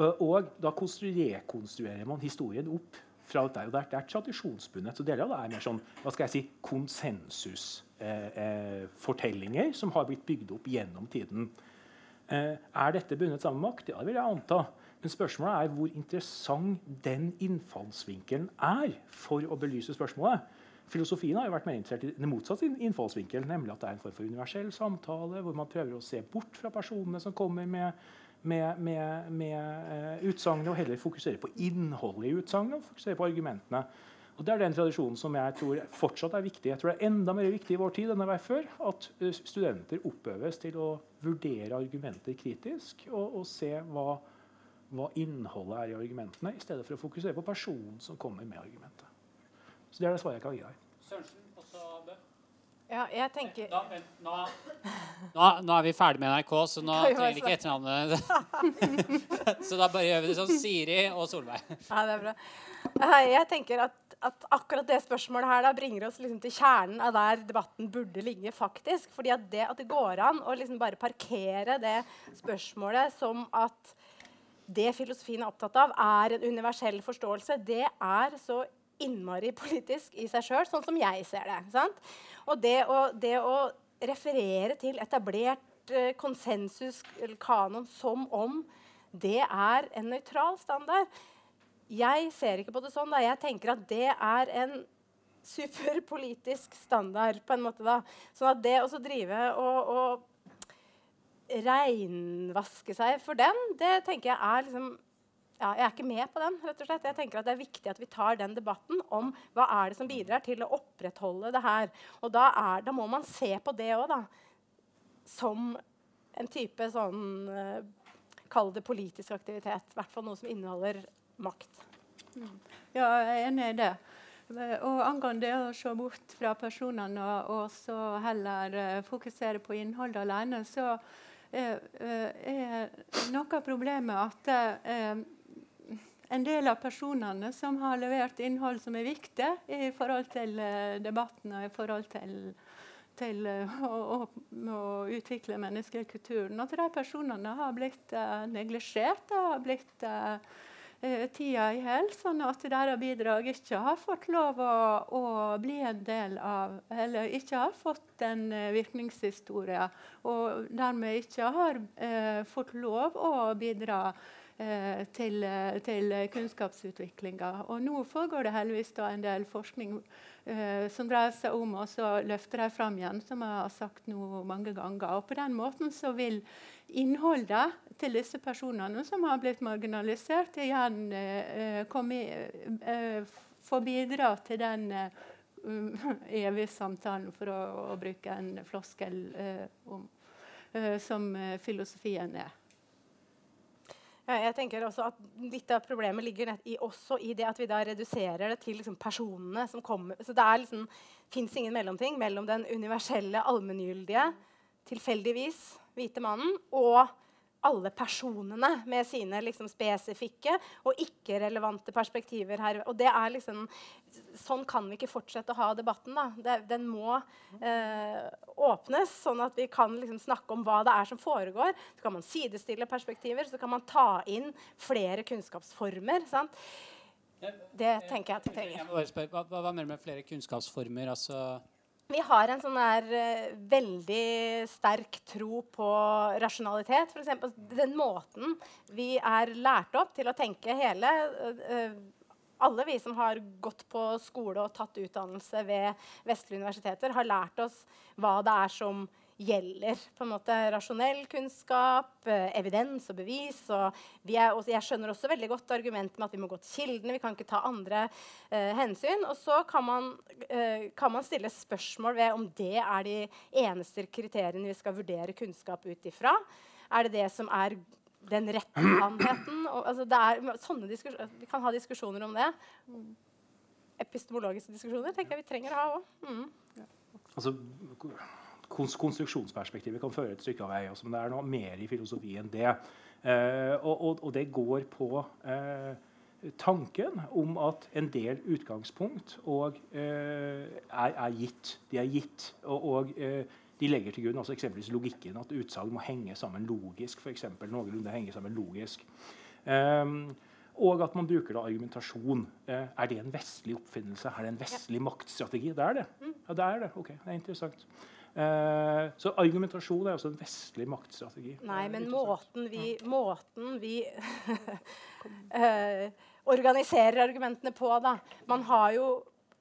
Og da rekonstruerer man historien opp fra der og. Det er tradisjonsbundet. Så deler av det er mer sånn hva skal jeg si, konsensusfortellinger eh, som har blitt bygd opp gjennom tiden. Eh, er dette bundet sammen med makt? Ja, det vil jeg anta. Men spørsmålet er hvor interessant den innfallsvinkelen er for å belyse spørsmålet. Filosofien har jo vært mer interessert i den motsatte innfallsvinkelen, nemlig at det er en form for universell samtale, hvor man prøver å se bort fra personene som kommer med, med, med, med uh, utsagnet, og heller fokusere på innholdet i utsagnet og fokusere på argumentene. Og Det er den tradisjonen som jeg tror fortsatt er viktig. Jeg tror det er enda mer viktig i vår tid enn det var før. At uh, studenter oppøves til å vurdere argumenter kritisk og, og se hva, hva innholdet er i argumentene, i stedet for å fokusere på personen som kommer med argumentet. Så det er det svaret jeg kan gi deg. Sørensen? Ja, jeg tenker... Da, nå, nå, nå, er vi ferdig med NRK, så nå trenger vi ikke etternavnet. så da bare gjør vi det sånn Siri og Solveig. Ja, det er bra. Jeg tenker at, at akkurat det spørsmålet her da bringer oss liksom til kjernen av der debatten burde ligge. faktisk. Fordi at det, at det går an å liksom bare parkere det spørsmålet som at det filosofien er opptatt av, er en universell forståelse, det er så innmari politisk i seg sjøl, sånn som jeg ser det. Sant? Og det å, det å, referere til etablert uh, konsensus kanon som om det er en nøytral standard Jeg ser ikke på det sånn. Da. Jeg tenker at det er en superpolitisk standard, på en måte. da. Sånn at det å drive og, og reinvaske seg for den, det tenker jeg er liksom ja, jeg er ikke med på den. rett og slett. Jeg tenker at Det er viktig at vi tar den debatten om hva er det som bidrar til å opprettholde det her. Og Da, er, da må man se på det òg, Som en type sånn uh, Kall det politisk aktivitet. I hvert fall noe som inneholder makt. Mm. Ja, jeg er enig i det. Og angående det å se bort fra personene og, så heller uh, fokusere på innholdet alene, så er, er noe av problemet at en del av personene som har levert innhold som er viktig i forhold til uh, debatten og i forhold til, til å, å, å, utvikle menneskekulturen. At de personene har blitt uh, neglisjert. har blitt uh, tida i hjel, sånn at deres bidrag ikke har fått lov å, å, bli en del av Eller ikke har fått en virkningshistorie, og dermed ikke har fått lov å bidra Eh, til, eh, til kunnskapsutviklinga. Og nå foregår det heldigvis en del forskning eh, som dreier seg om å løfte dem fram igjen, som jeg har sagt nå mange ganger. Og på den måten så vil innholdet til disse personene som har blitt marginalisert, igjen eh, komme, eh, få bidra til den uh, evige samtalen, for å, å, bruke en floskel uh, om, uh, som filosofien er. Jeg tenker også at Litt av problemet ligger i, også i det at vi da reduserer det til liksom personene som kommer. Så det liksom, fins ingen mellomting mellom den universelle, allmenngyldige, tilfeldigvis hvite mannen og alle personene med sine liksom, spesifikke og ikke-relevante perspektiver her. Og det er liksom, Sånn kan vi ikke fortsette å ha debatten. Det, den må eh, åpnes, sånn at vi kan liksom, snakke om hva det er som foregår. Så kan man sidestille perspektiver, så kan man ta inn flere kunnskapsformer. Sant? Det tenker jeg at vi trenger. Hva, hva mener du med flere kunnskapsformer? Altså vi har en sånn der uh, veldig sterk tro på rasjonalitet. For eksempel, den måten vi er lært opp til å tenke hele uh, Alle vi som har gått på skole og tatt utdannelse ved vestlige universiteter, har lært oss hva det er som gjelder. på en måte Rasjonell kunnskap, eh, evidens og bevis. Og er, og jeg skjønner også veldig godt argumentet med at vi må gå til kildene. Vi kan ikke ta andre eh, hensyn. Og så kan man, eh, kan man, stille spørsmål ved om det er de eneste kriteriene vi skal vurdere kunnskap ut ifra. Er det det som er den rette sannheten? Altså, vi kan ha diskusjoner om det. Epistemologiske diskusjoner tenker jeg vi trenger å ha òg. Mm. Altså, konstruksjonsperspektivet kan føre et stykke av vei. Også, men det er noe mer i filosofi enn det. Eh, og, og, og, det går på eh, tanken om at en del utgangspunkt og, eh, er, er, gitt. De er gitt. Og, eh, de legger til grunn altså eksempelvis logikken, at utsagn må henge sammen logisk. For eksempel, noenlunde henge sammen logisk. Um, og at man bruker da argumentasjon. Eh, er det en vestlig oppfinnelse? Er det en vestlig maktstrategi? Det er det. Mm. Ja, det er det. Ok, det er interessant. Eh, så argumentasjon er også en vestlig maktstrategi. Nei, men måten vi, måten vi eh, organiserer argumentene på, da Man har jo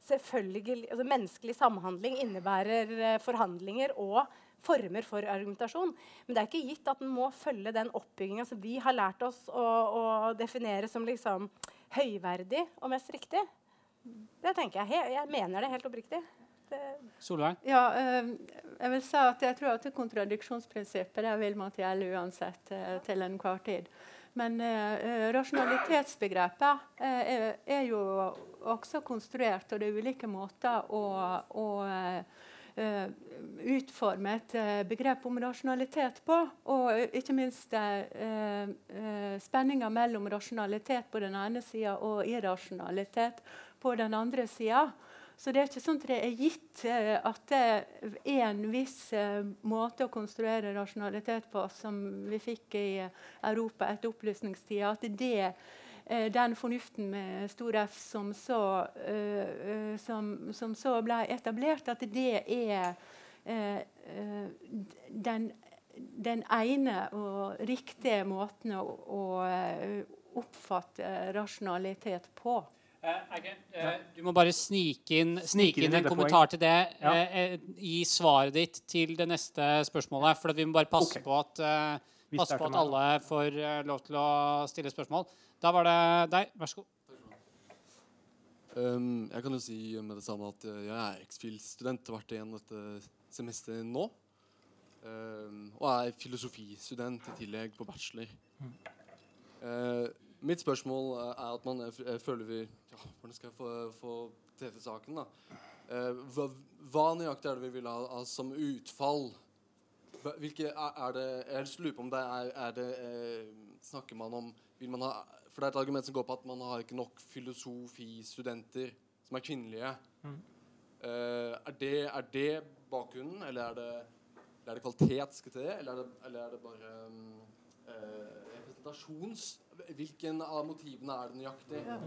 selvfølgelig altså Menneskelig samhandling innebærer eh, forhandlinger og former for argumentasjon. Men det er ikke gitt at den må følge den oppbygginga som vi har lært oss å, å, definere som liksom høyverdig og mest riktig. Det tenker jeg. Jeg mener det helt oppriktig. Solveig? Ja, eh, jeg vil si at jeg tror at kontradiksjonsprinsippet det vil måtte gjelde uansett eh, til enhver tid. Men eh, rasjonalitetsbegrepet eh, er, jo også konstruert, og det er ulike måter å, å utforme et begrep om rasjonalitet på. Og ikke minst uh, spenninga mellom rasjonalitet på den ene sida og irrasjonalitet på den andre sida. Så det er ikke sånn at det er gitt uh, at det er en viss uh, måte å konstruere rasjonalitet på som vi fikk i Europa etter opplysningstida. At det uh, den fornuften med stor F som så, som, som så ble etablert, at det er den, den, ene og riktige måten å, å oppfatte rasjonalitet på. Uh, uh, du må bare snike inn, snike inn en kommentar til det ja. uh, i svaret ditt til det neste spørsmålet. For vi må bare passe okay. på at, passe på at alle får lov til å stille spørsmål. Da var det deg. Vær så god. Um, jeg kan jo si med det samme at jeg er ex.phil.student. Har vært igjen dette semesteret nå. Um, og er filosofistudent i tillegg på bachelor. Mm. Mitt spørsmål er at man føler vi ja, Hvordan skal jeg få, få treffe saken, da? Eh, hva, hva, nøyaktig er det vi vil ha, ha som utfall? Hvilke er, er, det Jeg til på om det er, er det eh, Snakker man om vil man ha, For det er et argument som går på at man har ikke nok filosofistudenter som er kvinnelige. Mm. Eh, er, det, er, det, bakgrunnen, eller er det, er det kvalitet skal til det, eller er det, eller er det bare um, eh, representasjons Hvilken av motivene er det nøyaktig? Ja.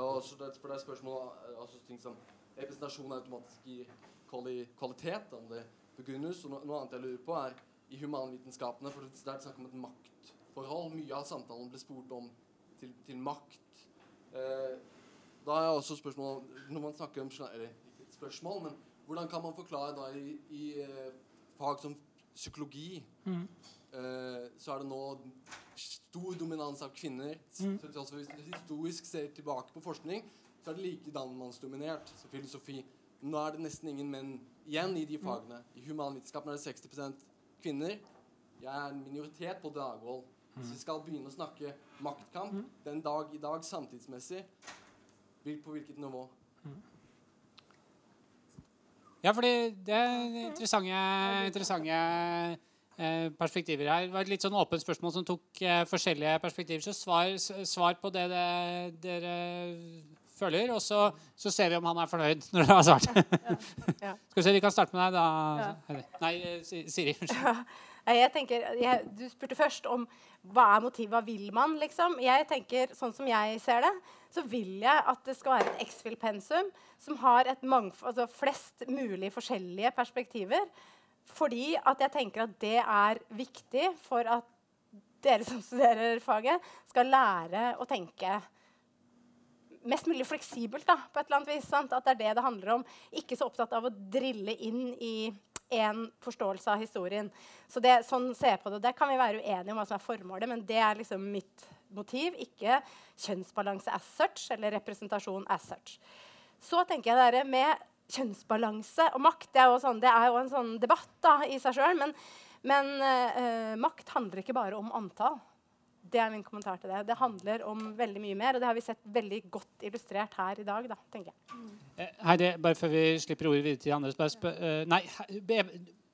Og så det, for det er spørsmål altså ting som Representasjon automatisk gir kvalitet, om det begrunnes. Og noe annet jeg lurer på, er i humanvitenskapene, for det er snakk om et maktforhold. Mye av samtalen ble spurt om til, til makt. Eh, da er jeg også spørsmål Når man snakker om Eller ikke et spørsmål, men hvordan kan man forklare da i, i eh, fag som psykologi mm. Eh, så er det nå stor dominans av kvinner. Mm. Altså, hvis du historisk ser tilbake på forskning, så er det like mannsdominert som filosofi. Nå er det nesten ingen menn igjen i de mm. fagene. I humanvitenskapen er det 60% kvinner. Jeg er en minoritet på Dragvoll. Hvis vi skal begynne å snakke maktkamp mm. den dag i dag samtidsmessig, på hvilket nivå? Ja, fordi det er interessante, interessante perspektiver her. Det var et litt sånn åpent spørsmål som tok eh, forskjellige perspektiver. Så svar, svar på det, det dere føler, og så, så ser vi om han er fornøyd når dere har svart. Ja. Skal vi se, Vi kan starte med deg, da. Ja. Nei, eh, Siri. Unnskyld. Jeg tenker, jeg, du spurte først om hva er motivet, hva vil man? liksom? Jeg tenker, Sånn som jeg ser det, så vil jeg at det skal være et X-Fill-pensum som har et mangf- altså flest mulig forskjellige perspektiver. Fordi at jeg tenker at det er viktig for at dere som studerer faget, skal lære å tenke mest mulig fleksibelt da, på et eller annet vis. Sant? At det er det det handler om. Ikke så opptatt av å drille inn i én forståelse av historien. Så det, sånn ser jeg på det. Der kan vi være uenige om hva som er formålet, men det er liksom mitt motiv. Ikke kjønnsbalanse as such eller representasjon as such. Så tenker jeg dere med kjønnsbalanse og makt. Det er jo, sånn, det er jo en sånn debatt da, i seg sjøl. Men, men uh, makt handler ikke bare om antall. Det er min kommentar til det. Det handler om veldig mye mer, og det har vi sett veldig godt illustrert her i dag. Da, tenker jeg. Mm. Heidi, bare før vi slipper ordet videre til de andre bare spør, eh, Nei, be,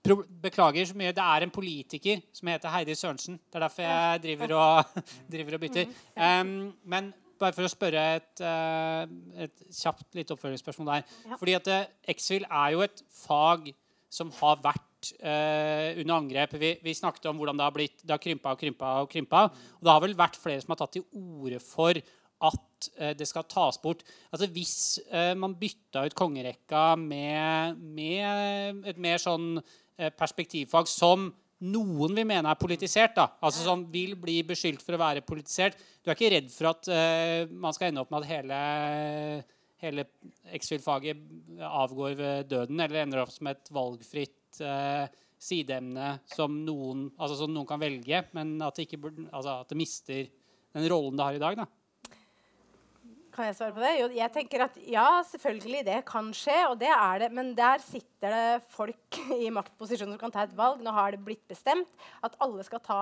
pro, beklager så mye. Det er en politiker som heter Heidi Sørensen. Det er derfor jeg driver og, driver og bytter. Um, men bare for å spørre et, eh, et kjapt litt oppfølgingsspørsmål der. Ja. Fordi at eh, X-FIL er jo et fag som har vært eh, under angrep. Vi, vi snakket om hvordan det har blitt Det har krympa og krympa og krympa. Og det har vel vært flere som har tatt til orde for at eh, det skal tas bort. Altså Hvis eh, man bytta ut kongerekka med, med et mer sånn eh, perspektivfag som noen vil mene er politisert, da, altså som vil bli beskyldt for å være politisert Du er ikke redd for at uh, man skal ende opp med at hele, hele X-Fill-faget avgår ved døden, eller ender opp som et valgfritt uh, sideemne som noen, altså som noen kan velge, men at det, ikke, altså at det mister den rollen det har i dag? da? Kan jeg svare på det? Jo, jeg tenker at ja, selvfølgelig det kan skje, og det er det. Men der sitter det folk i maktposisjoner som kan ta et valg. Nå har det blitt bestemt at alle skal ta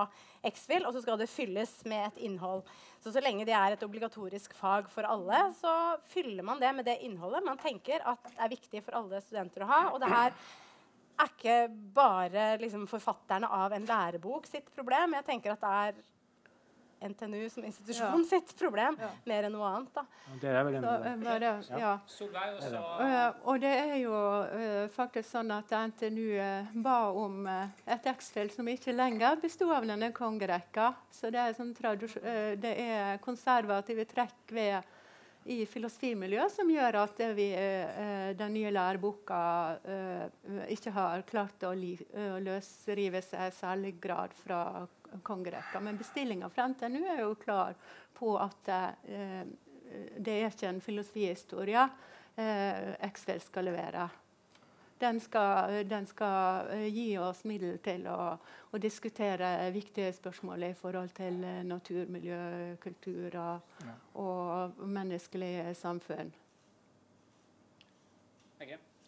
X-FIL, og så skal det fylles med et innhold. Så så lenge det er et obligatorisk fag for alle, så fyller man det med det innholdet man tenker at er viktig for alle studenter å ha. Og det her er ikke bare liksom, forfatterne av en lærebok sitt problem. Jeg tenker at det er NTNU som institusjon sitt problem Ja. mer enn noe annet. da. Det er vel en Så, eh, bare, ja. Også. Eh, og det er jo uh, faktisk sånn at NTNU uh, ba om et X-Fill som ikke lenger besto av denne kongerekka. Så det er, sånn det er konservative trekk ved i filosofimiljøet som gjør at vi, eh, den nye læreboka eh, ikke har klart å li, å løsrive seg i særlig grad fra kongerekka. Men bestillinga fra NTNU er jo klar på at eh, det er ikke en filosofihistorie eh, X-Fill skal levere. Den skal, den skal eh, gi oss middel til å, å diskutere viktige spørsmål i forhold til eh, natur, miljø, kultur og, og menneskelig samfunn.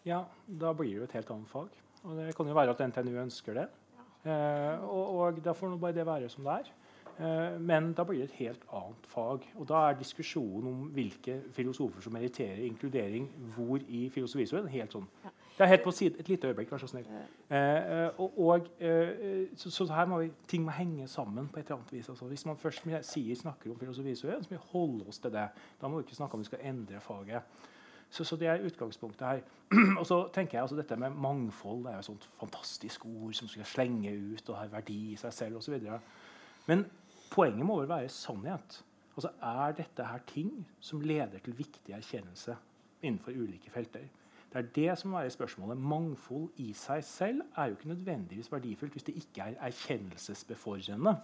Ja, da blir det jo et helt annet fag. Og det kan jo være at NTNU ønsker det. Eh, og, og da får nå bare det være som det er. Eh, men da blir det et helt annet fag. Og da er diskusjonen om hvilke filosofer som meriterer inkludering hvor i filosofistudien, helt sånn. Det er helt på side, Et lite øyeblikk, vær så snill. Eh, eh, og, og, eh, så, så her må vi, ting må henge sammen på et eller annet vis. Altså, hvis man først sier, snakker om filosofistudien, så må vi holde oss til det. Da må vi ikke snakke om vi skal endre faget. Så, så det er utgangspunktet her. og så tenker jeg altså Dette med mangfold det er jo et sånt fantastisk ord som skal slenge ut og har verdi i seg selv osv. Men poenget må vel være sannhet. Altså Er dette her ting som leder til viktig erkjennelse innenfor ulike felter? Det er det som må være spørsmålet. Mangfold i seg selv er jo ikke nødvendigvis verdifullt hvis det ikke er erkjennelsesbefordrende.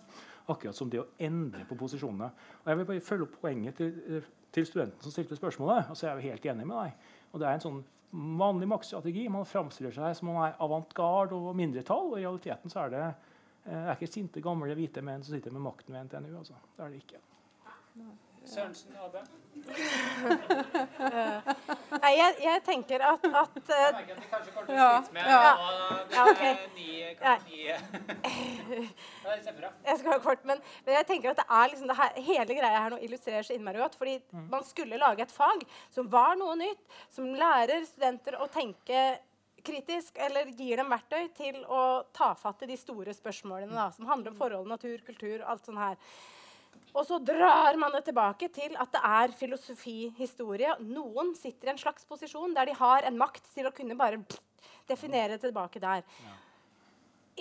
Akkurat som det å endre på posisjonene. Og Jeg vil bare følge opp poenget til, eh, til studenten som stilte spørsmålet. og så er jeg jo helt enig med deg. Og Det er en sånn vanlig maktstrategi. Man framstiller seg som om man er avantgarde og mindretall. og I realiteten så er det eh, er ikke sinte, gamle, hvite menn som sitter med makten ved NTNU. altså. Det er det ikke. Sørensen, Abbe? Nei, jeg, jeg tenker at, at uh, Jeg merker at vi kanskje kommer til å Ja, slite med ja. og det Ja, okay. ni, klokka ni. Det er kjempebra. jeg skal ha kort, men, men jeg tenker at det er liksom det her, hele greia her nå illustrerer så innmari godt. fordi man skulle lage et fag som var noe nytt, som lærer studenter å tenke kritisk, eller gir dem verktøy til å ta fatt i de store spørsmålene da, som handler om forhold, natur, kultur, alt sånt her. Og så drar man det tilbake til at det er filosofihistorie. Noen sitter i en slags posisjon der de har en makt til å kunne bare definere tilbake der. Ja.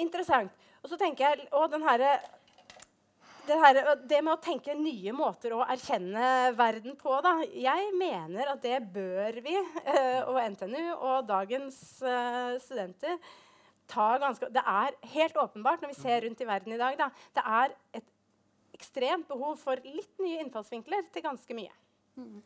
Interessant. Og så tenker jeg, og den herre det, her, det, med å tenke nye måter å erkjenne verden på da. Jeg mener at det bør vi, uh, og NTNU og dagens uh, studenter ta ganske Det er helt åpenbart når vi ser rundt i verden i dag, da, det er et ekstremt behov for litt nye innfallsvinkler til ganske mye. Mm.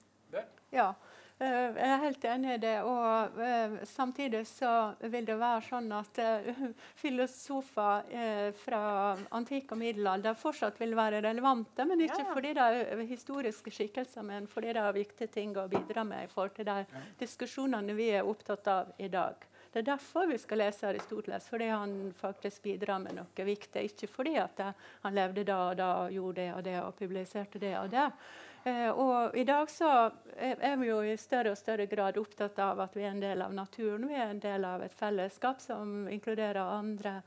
Ja. Eh, jeg er helt enig i det. Og uh, samtidig så vil det være sånn at uh, filosofer fra antikk og middelalder fortsatt vil være relevante. Men ikke ja. fordi det er historiske skikkelser, men fordi det er viktige ting å bidra med i forhold til de diskusjonene vi er opptatt av i dag. Det er derfor vi skal lese Aristoteles, fordi han faktisk bidrar med noe viktig. Ikke fordi han levde da og da og gjorde det og det og publiserte det og det. Eh, og I dag så er vi jo i større og større grad opptatt av at vi er en del av naturen. Vi er en del av et fellesskap som inkluderer andre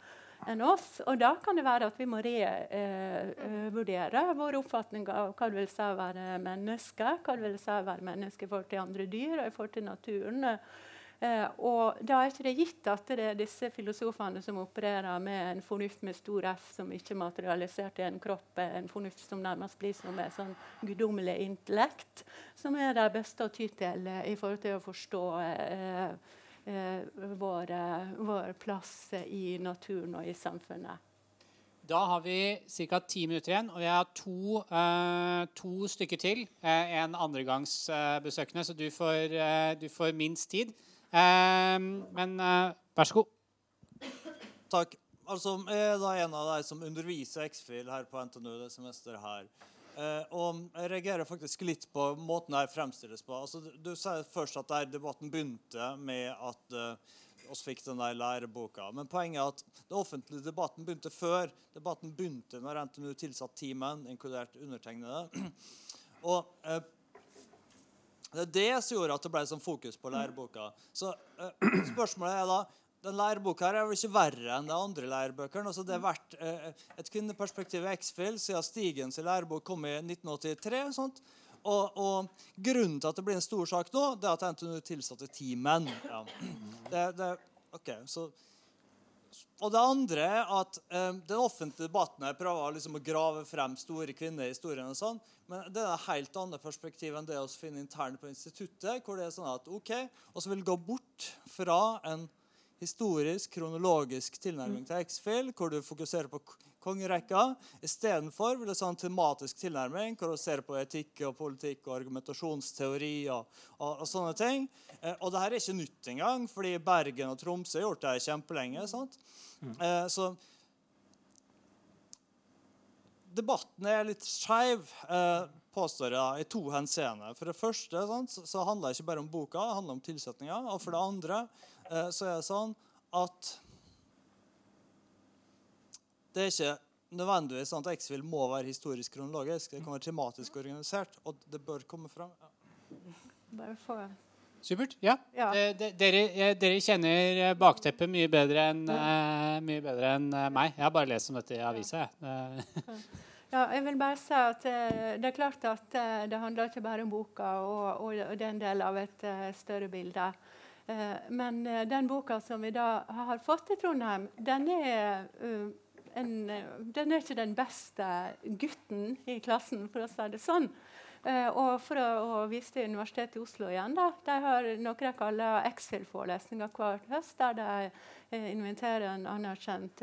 enn oss. Og da kan det være at vi må revurdere eh, vår oppfatning av hva det vil si å være menneske, hva det vil si å være menneske i forhold til andre dyr og i forhold til naturen. Eh, og da er ikke det gitt at det er disse filosofene som opererer med en fornuft med stor F, som ikke er materialisert i en kropp, en fornuft som nærmest blir som et sånn guddommelig intellekt, som er det beste å ty til eh, i forhold til å forstå eh, eh, vår, vår plass i naturen og i samfunnet. Da har vi ca. ti minutter igjen, og jeg har to, uh, to stykker til. Uh, en andregangsbesøkende, uh, så du får, du får, minst tid. Ehm, men eh, vær så god. Takk. Altså, jeg er da en av de som underviser X-FIL her på NTNU det semesteret her. Uh, og jeg reagerer faktisk litt på måten det fremstilles på. Altså, du sier først at der debatten begynte med at uh, oss fikk den der læreboka. Men poenget er at den offentlige debatten begynte før. Debatten begynte når NTNU tilsatte teamen, inkludert undertegnede. og uh, det er det som gjorde at det ble sånn fokus på læreboka. Så uh, spørsmålet er da den læreboka her er vel ikke verre enn de andre lærebøkene. Altså det har vært eh, et kvinneperspektiv i X-Fill siden Stigens lærebok kom i 1983. Sånt. Og, og, grunnen til at det blir en stor sak nå, det er at NTNU tilsatte ti menn. Ja. Det, det, okay, så og det andre er at um, den offentlige debatten her prøver liksom å grave frem store kvinner i historien. og sånn, Men det er et helt annet perspektiv enn det vi finner internt på instituttet. hvor det er sånn at ok, Og så vil gå bort fra en historisk, kronologisk tilnærming til X-Fill, hvor du fokuserer på kongerekka. Istedenfor vil det sånn tematisk tilnærming, hvor du ser på etikk og politikk og argumentasjonsteori og, og, og sånne ting. Eh, og det her er ikke nytt engang, fordi Bergen og Tromsø har gjort det kjempelenge. sant? Mm. Eh, så debatten er litt skeiv, eh, påstår jeg, i to henseende. For det første sant, så, så handler det ikke bare om boka, det handler om tilsetninga. Og for det andre så er det sånn at det er ikke nødvendigvis sånn at X-Fill må være historisk kronologisk. Det kan være tematisk organisert, og det bør komme fram. Ja. Supert. Ja. ja. Eh, dere, dere, kjenner eh, bakteppet mye bedre enn mye bedre enn meg. Jeg har bare lest om dette i avisa. ja, jeg vil bare si at Det er klart at det handler ikke bare om boka, og, og, og det er en del av et større bilde. Men den boka som vi da har fått i Trondheim, den er en, den er ikke den beste gutten i klassen, for å si det sånn. Og for å, vise til Universitetet i Oslo igjen, da, de har noe de kaller X-Fill-forelesninger hver høst, der de inviterer en anerkjent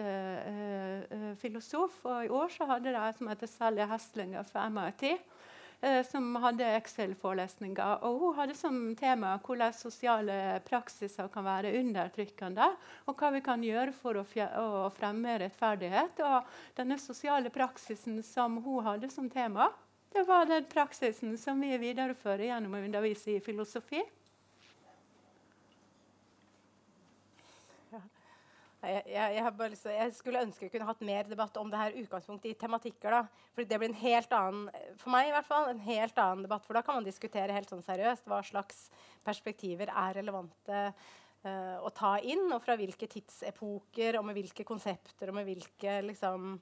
filosof. Og I år så hadde de som heter Sally Hestlinger fra MIT eh, som hadde Excel-forelesninger. Og hun hadde som tema hvordan sosiale praksiser kan være undertrykkende, og hva vi kan gjøre for å, å fremme rettferdighet. Og denne sosiale praksisen som hun hadde som tema, det var den praksisen som vi viderefører gjennom å undervise i filosofi. Jeg, jeg, jeg, jeg, skulle ønske jeg kunne hatt mer debatt om det her utgangspunktet i tematikker. da. Fordi det blir en helt annen for meg i hvert fall, en helt annen debatt. For da kan man diskutere helt sånn seriøst hva slags perspektiver er relevante uh, å ta inn, og fra hvilke tidsepoker, og med hvilke konsepter, og med hvilke liksom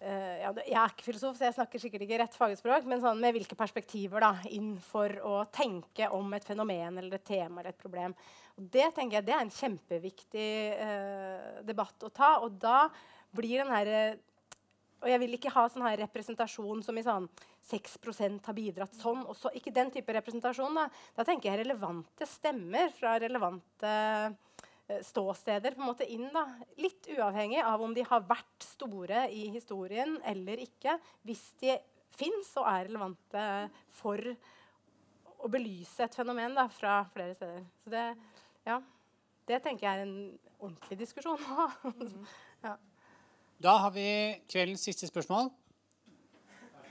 ja, Jeg er ikke filosof, så jeg snakker sikkert ikke rett fagspråk, men sånn med hvilke perspektiver da, inn for å tenke om et fenomen eller et tema eller et problem. Og det tenker jeg det er en kjempeviktig eh, debatt å ta. Og da blir den her Og jeg vil ikke ha sånn her representasjon som i sånn 6% har bidratt sånn. og Ikke den type representasjon. Da, da tenker jeg relevante stemmer fra relevante eh, ståsteder på en måte inn. da. Litt uavhengig av om de har vært store i historien eller ikke. Hvis de fins og er relevante for å belyse et fenomen da, fra flere steder. Så det, ja, det tenker jeg er en ordentlig diskusjon å ha. ja. Da har vi kveldens siste spørsmål.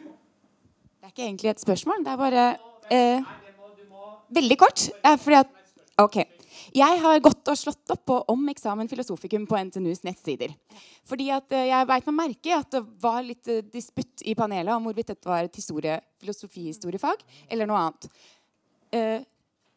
Det er ikke egentlig et spørsmål. Det er bare eh, veldig kort. Eh, fordi at, ok. Jeg har gått og slått opp på om eksamen filosofikum på NTNUs nettsider. Fordi eh, jeg beit meg merke at det var litt eh, disputt i panelet om hvorvidt dette var et historie, filosofihistoriefag eller noe annet. Eh,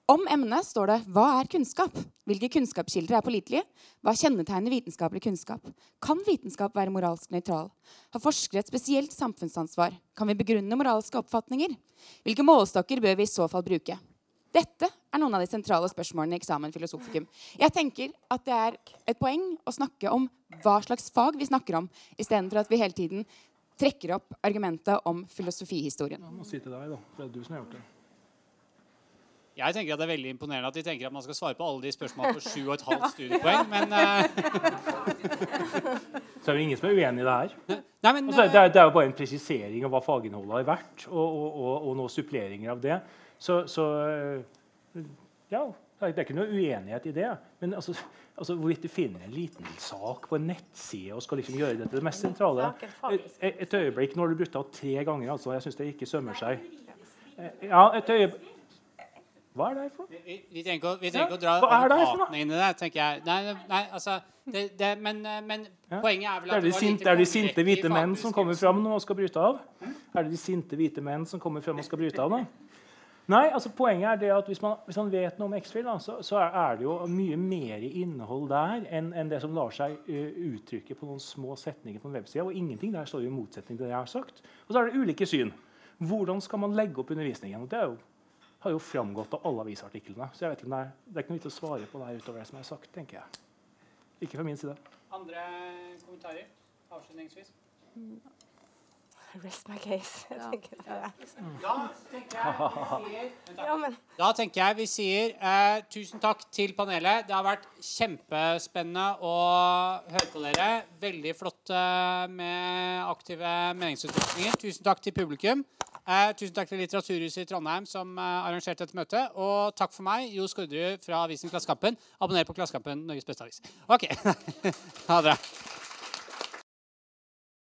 om emnet står det 'Hva er kunnskap?' Hvilke kunnskapskilder er pålitelige? Hva kjennetegner vitenskapelig kunnskap? Kan vitenskap være moralsk nøytral? Har forskere et spesielt samfunnsansvar? Kan vi begrunne moralske oppfatninger? Hvilke målestokker bør vi i så fall bruke? Dette er noen av de sentrale spørsmålene i eksamen filosofikum. Jeg tenker at det er et poeng å snakke om hva slags fag vi snakker om, istedenfor at vi hele tiden trekker opp argumentet om filosofihistorien. Jeg må si til deg, da. For det er du som har gjort det. Jeg tenker at Det er veldig imponerende at de tenker at man skal svare på alle de spørsmålene på 7,5 studiepoeng. Men, uh... Så er det ingen som er uenig i det her. nei, men Altså, det, er, det er jo bare en presisering av hva faginnholdet har vært, og, og, og, og noen suppleringer av det. Så, så øh, ja, det er ikke noe uenighet i det. Men altså, altså, hvorvidt du finner en liten sak på en nettside og skal liksom gjøre det til det mest sentrale Et, et øyeblikk når du brukte av tre ganger. altså, Jeg syns det ikke sømmer seg. Eh, Ja, et øyeblikk Hva er det her for noe? vi, vi trenger ikke, å- vi trenger ikke å dra er det advokatene inn i det, tenker jeg. Nei, nei altså, det, det, men, eh, men Ja. poenget er vel Det at er de, var sinte, lite er de sinte hvite menn som kommer fram nå og skal bryte av? Er det de sinte hvite menn som kommer frem og skal bryte av? da? Nei, altså Poenget er det at hvis man, hvis man vet noe om X-Fill, så, så er det jo mye mer innhold der enn enn det som lar seg uh, uttrykke på noen små setninger på en webside. Og ingenting der står i motsetning til det jeg har sagt. Og så er det ulike syn. Hvordan skal man legge opp undervisningen? Og det er jo, har jo framgått av alle avisartiklene. Så jeg vet ikke om det er, det er ikke noe vits å svare på det her utover det som er sagt, tenker jeg. Ikke fra min side. Andre kommentarer avslutningsvis? Rest my case. Jeg tenker, ja. Da tenker jeg vi sier, da. ja, men Da tenker jeg vi sier eh, tusen takk til panelet. Det har vært kjempespennende å høre på dere. Veldig flott eh, med aktive meningsutvekslinger. Tusen takk til publikum. Eh, tusen takk til Litteraturhuset i Trondheim som eh, arrangerte dette møtet. Og takk for meg, Jo Skårderud fra avisen Klassekampen. Abonner på Klassekampen, Norges beste avis. OK. ha det.